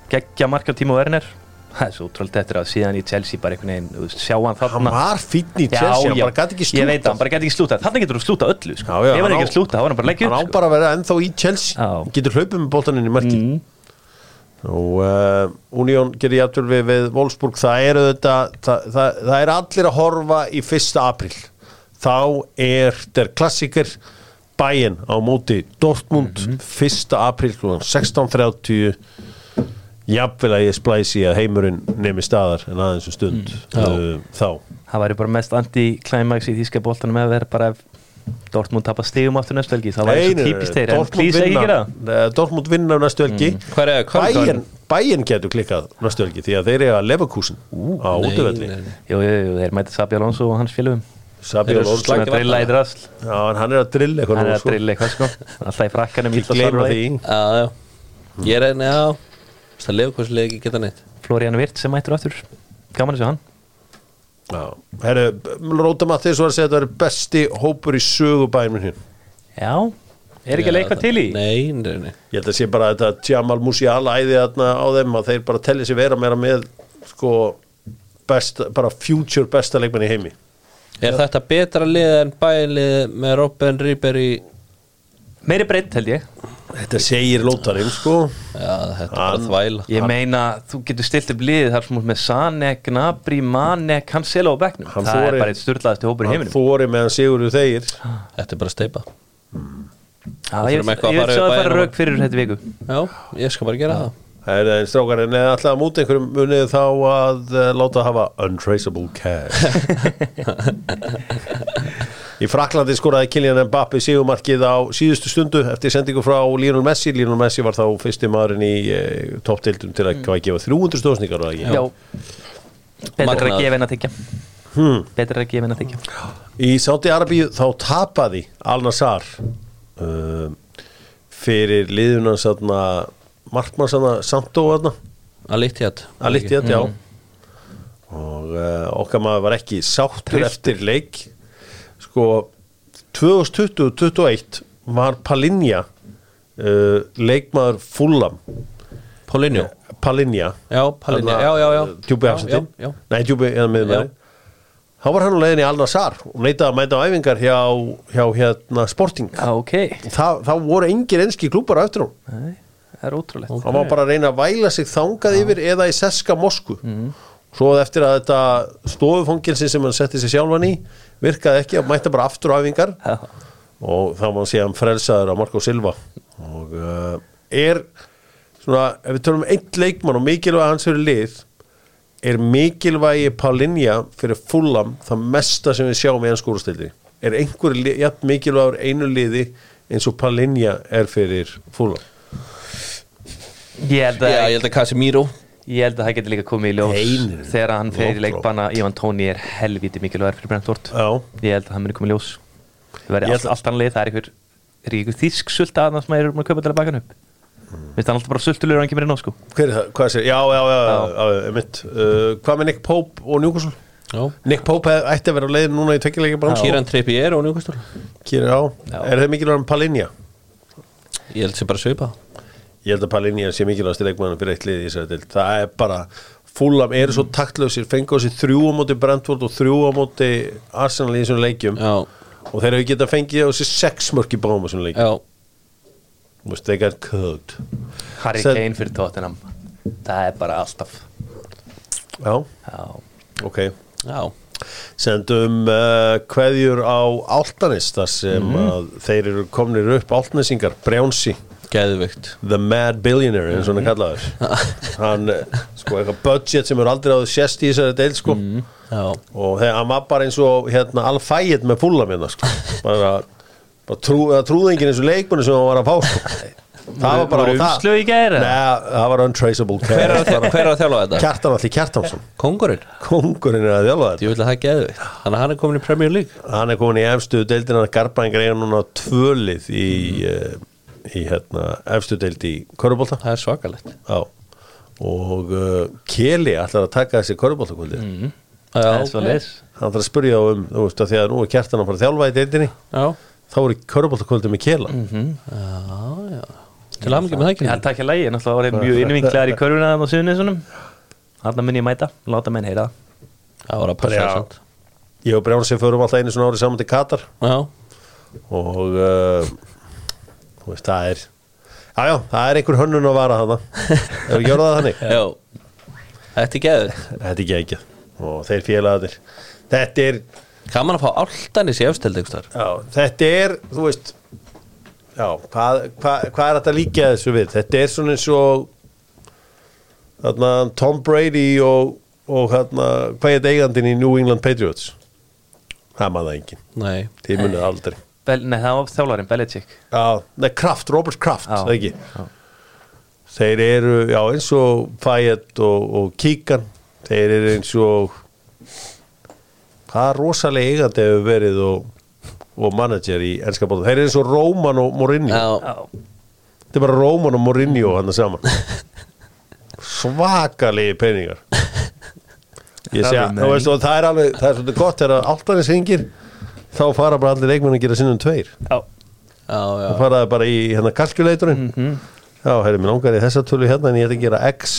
Gekkja marka tíma Werner Það er svo útrúlega eftir að síðan í Chelsea bara einhvern veginn, sjá hann Hann þarna var fínn í Chelsea, hann bara gæti ekki Ég veit slúta það, hann bara gæti ekki slúta Þannig getur þú slúta öllu, sko. Já, já, Ef hann hann ekki á- slúta, þá var hann bara að leggja Hann á sko. bara að vera ennþá í Chelsea. Já. Getur hlaupið með boltaninn í marki mm. og uh, Union gerir jafnvel við, við Wolfsburg. Það eru þetta það, það, það er allir að horfa í fyrsta april þá er der klassiker bæinn á móti Dortmund fyrsta april kl. 16.30 jafnvel að ég splæsi að heimurinn nemi staðar en aðeins um stund. Uh, þá. Það væri bara mest anti-climax í þýska boltanum ef verið bara ef Dortmund tapar stigum aftur næstu helgi. Það væri svo típist þeir, en please ekki gera það. Dortmund vinna næstu helgi. Er, er bæinn getur klikkað næstu helgi því að þeir eru að Leverkusen á útöfelli Jú, jú, jú, þeir mæti Sabi Alonso og hans félögum. Sabi Alonso. Svona Slagir drilla í drasl. Já, en hann er að drilla eitthvað Hann er að drilla eitthvað, sko. Alltaf í frakkanum Ekki gleyma því. Ég er einn, já Það lefur hversu leik ekki geta neitt? Florian Virt sem mættur aftur. Gaman sjá hann. Já, herru, Róta Mattis var að segja að þetta er besti hópur í sögubæðin minn Já, er ekki að leika til í? Nei, nei, nei. Ég held að sé bara að þetta Jamal Musiala æði þarna á þeim að þeir bara telli sér vera meira með sko best, bara future besta leikmenn í heimi. Er þetta betra lið en bælið með Robben Ribery? Meiri breytt held ég Þetta segir Lótarinn sko. Já, þetta er bara Hann- þvæla. Ég meina, þú getur stilt upp liðið þar sem út með Sane, Gnabry, Mane, Cancelo á bekknum. Hann Það þorir- er bara eitt sturlaðasti hópur í Hann heiminum. þóri meðan Sigurður þegir. Þetta er bara steipa Já, Ég vil að fara sjá að fara bæinn rauk fyrir þetta viku. Já, ég skal bara gera það. Það er einn strákarinn eða alltaf að múti einhverjum munið þá að uh, láta hafa untraceable cash Í Fraklandi skoraði Kylian Mbappe sigumarkið á síðustu stundu eftir sendingu frá Lionel Messi. Lionel Messi var þá fyrsti maðurinn í uh, topptildum til að hvað gefa 300 stóðsningar? Já, betur er að gefa en að þykja Hmm. Betur er að gefa en að þykja Í Sáti Arabíu þá tapaði Al-Nassar uh, fyrir liðunan satna markmannsana Santó aðna Alittjad Alittjad, já. Og uh, okkar maður var ekki sáttur eftir leik sko 2020-21 var Palinja uh, leikmaður Fulham. Paulinho Palinja. Já, já, já, já. Já, afsætti já, já. Nei, Djúbi eða Já. Þá var hann á leiðin í Al-Nassar og neitaði að mæta á æfingar hjá, hjá hérna Sporting. Já, ok. Það, það voru engir enski klúpar á eftir hún Nei, Það er ótrúlegt. Hann var bara að reyna að væla sig þangað yfir eða í Seska Mosku svo eftir að þetta stofufangilsi sem hann setti sig sjálfan í virkaði ekki og mætti bara aftur á æfingar. Já. og þá má hann sé hann frelsaður á Marko Silva. Og uh, er svona, ef við tölum um einn leikmann og mikilvæg hans fyrir lið er mikilvægi Paulinja fyrir fullam það mesta sem við sjáum í hans skúrastildi er einhver jafn mikilvægur einu liði eins og Paulinja er fyrir fullam Ég held að, að Casemiro ég held að það getur líka komið í ljós Einir. þegar hann fer í leikbana Ivan Tóni er helviti mikilvægur fyrir Brentford. Já, Ég held að það muni komið í ljós. Það verði Ég allt, annað lið, það er einhver er einhver þýsk sulta að það sem er að kaupa til að baka hann upp? Vist hann alltaf bara sultulur og hann kemur inn á sko. Hver er það? Hvað sér? Já, já, já, já, já, já mitt uh, Hvað með Nick Pope og Newcastle? Já. Nick Pope hef, ætti að vera á leiðin núna í bara. Kieran Trippier og Newcastle. Kýra á, Já. er það mikilvægur um? Ég held að Paulinja sé mikilvægast í leikmann fyrir eitt lið í dild Það er bara Fúlam eru svo taktlausir, fengu á sig þrjú á móti Brentford og þrjú á móti Arsenal í þessum leikjum. Já, og þeir hefur getað fengið á sig sex mörk í báum á þessum leikjum. Veist, they got cooked. Harry Sen- Kane fyrir Tottenham. Það er bara alltaf. Já, Já, ok. Já, Sendum uh, kveðjur á Áltanis þar sem Mhm. að þeir eru komnir upp. Áltanesingar, Brjánsi geðvikt The Mad Billionaire eins og hann er kallaður. Hann, eh, sko, eitthvað budget sem er aldrei áður sést í þessari deil sko. Já, og þegar hann var bara eins og hérna alfægit með fúlla minna sko. Bara, bara trú, eða trúði enginn eins og leikmennu sem hann var að fá sko. Það var bara umslög í gær, eða? Nei, það var untraceable hver er, að, er þjálfa þetta? Kjartan allir Kjartansson. Kongurinn? kongurinn er að þjálfa þetta. Ég vil að það er geðvikt Þannig að hann er komin í Premier League. Hann er komin í efstu deildina Garbaðingar eiga núna tvölið í, uh, í hérna, efstu deild í Körubólta Það er svakalegt. Já. og uh, Keli ætlar að taka þessi Körubóltakvöldi mm. það er leis hann ætlar að spurja á um, þú veist, að því að nú er Kjartan að fara að þjálfa í deildinni. Já, þá er Körubóltakvöldi með Kela. Já, já. Til aðmyggjum með það ekki Það takk ég lægi, náttúrulega var mjög innvinklegar í körfuna þannig á suðunisunum Þarna mun ég mæta, láta menn heyra það. Það var að passa Já. það sant. ég og Brjánsi förum alltaf einu svona ári saman til Katar. Já, og uh, veist, það er já, já, það er einhver hönnun að vara þarna. Ef við gjöra það þannig? Þetta er geðvikt þetta er ekki og þeir félagarnir. Þetta er, Kann man að fá áltanis í já, þetta er þú veist já, hvað, hvað, hvað er þetta líka þessu við? Þetta er svona eins og þarna Tom Brady og, og þarna, hvað er eigandinn í New England Patriots? Það maður það enginn, Nei, þið munið aldrei Bel, Nei, það var þjálfarinn, Belichick. Já, nei, Kraft, Robert Kraft það ekki? Já. þeir eru, já eins og Fayette og, og Kíkan þeir eru eins og hvað rosalega eigandi hefur verið og, og manager í ennska bóta, þeir eru eins og Róman og Mourinho, já, Já, þetta er bara Róman og Mourinho hann saman. Svakalegi peningar. Ég Það segja, er og það er alveg, það er svolítið gott þegar alltanis hringir þá fara bara allir leikmenn að gera sinnum tveir. Já, já, já. það faraði bara í hérna kalkuleiturinn já, heyrðu, mér langar í þessa tölu hérna en ég ætla að gera x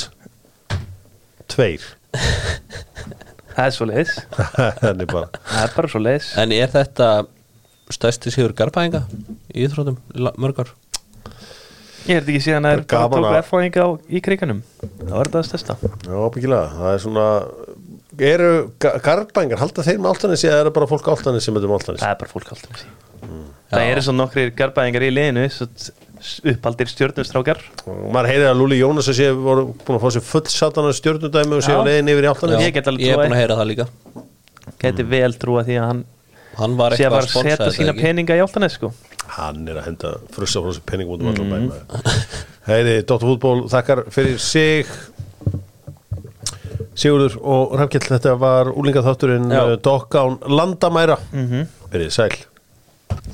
2 það er svo leis Það er bara svo leis En er þetta stærsti sigur garbaðinga í íþrótum í la- mörg ár? Ég er þetta ekki síðan að Það er erfáðing á í kriganum Það var þetta að stesta já, byggilega, það er svona eru garbængar, halda þeir með áltanis eða er það bara fólk áltanis sem er um áltanis Það er bara fólk alltaf sí. Það eru svo nokkri garbæðingar í liðinu uppaldir stjórnustrákar og maður heyrið að Lúli Jónas að sé voru búin að fá sér full satana stjórnudæmi og sé á leiðin yfir í áltanis Ég get alveg Ég er búin að heyra það líka. Geti vel trúa því að hann Hann var sé bara að setja sína peninga í áltanes sko. Hann er að henda frussa frá þessu penning út um allan bæ heiði, Dóttar fútból þakkar fyrir sig Sigurður og Rafkell þetta var úlingaþátturinn Já. Dokkán Landamæra. Verið sæl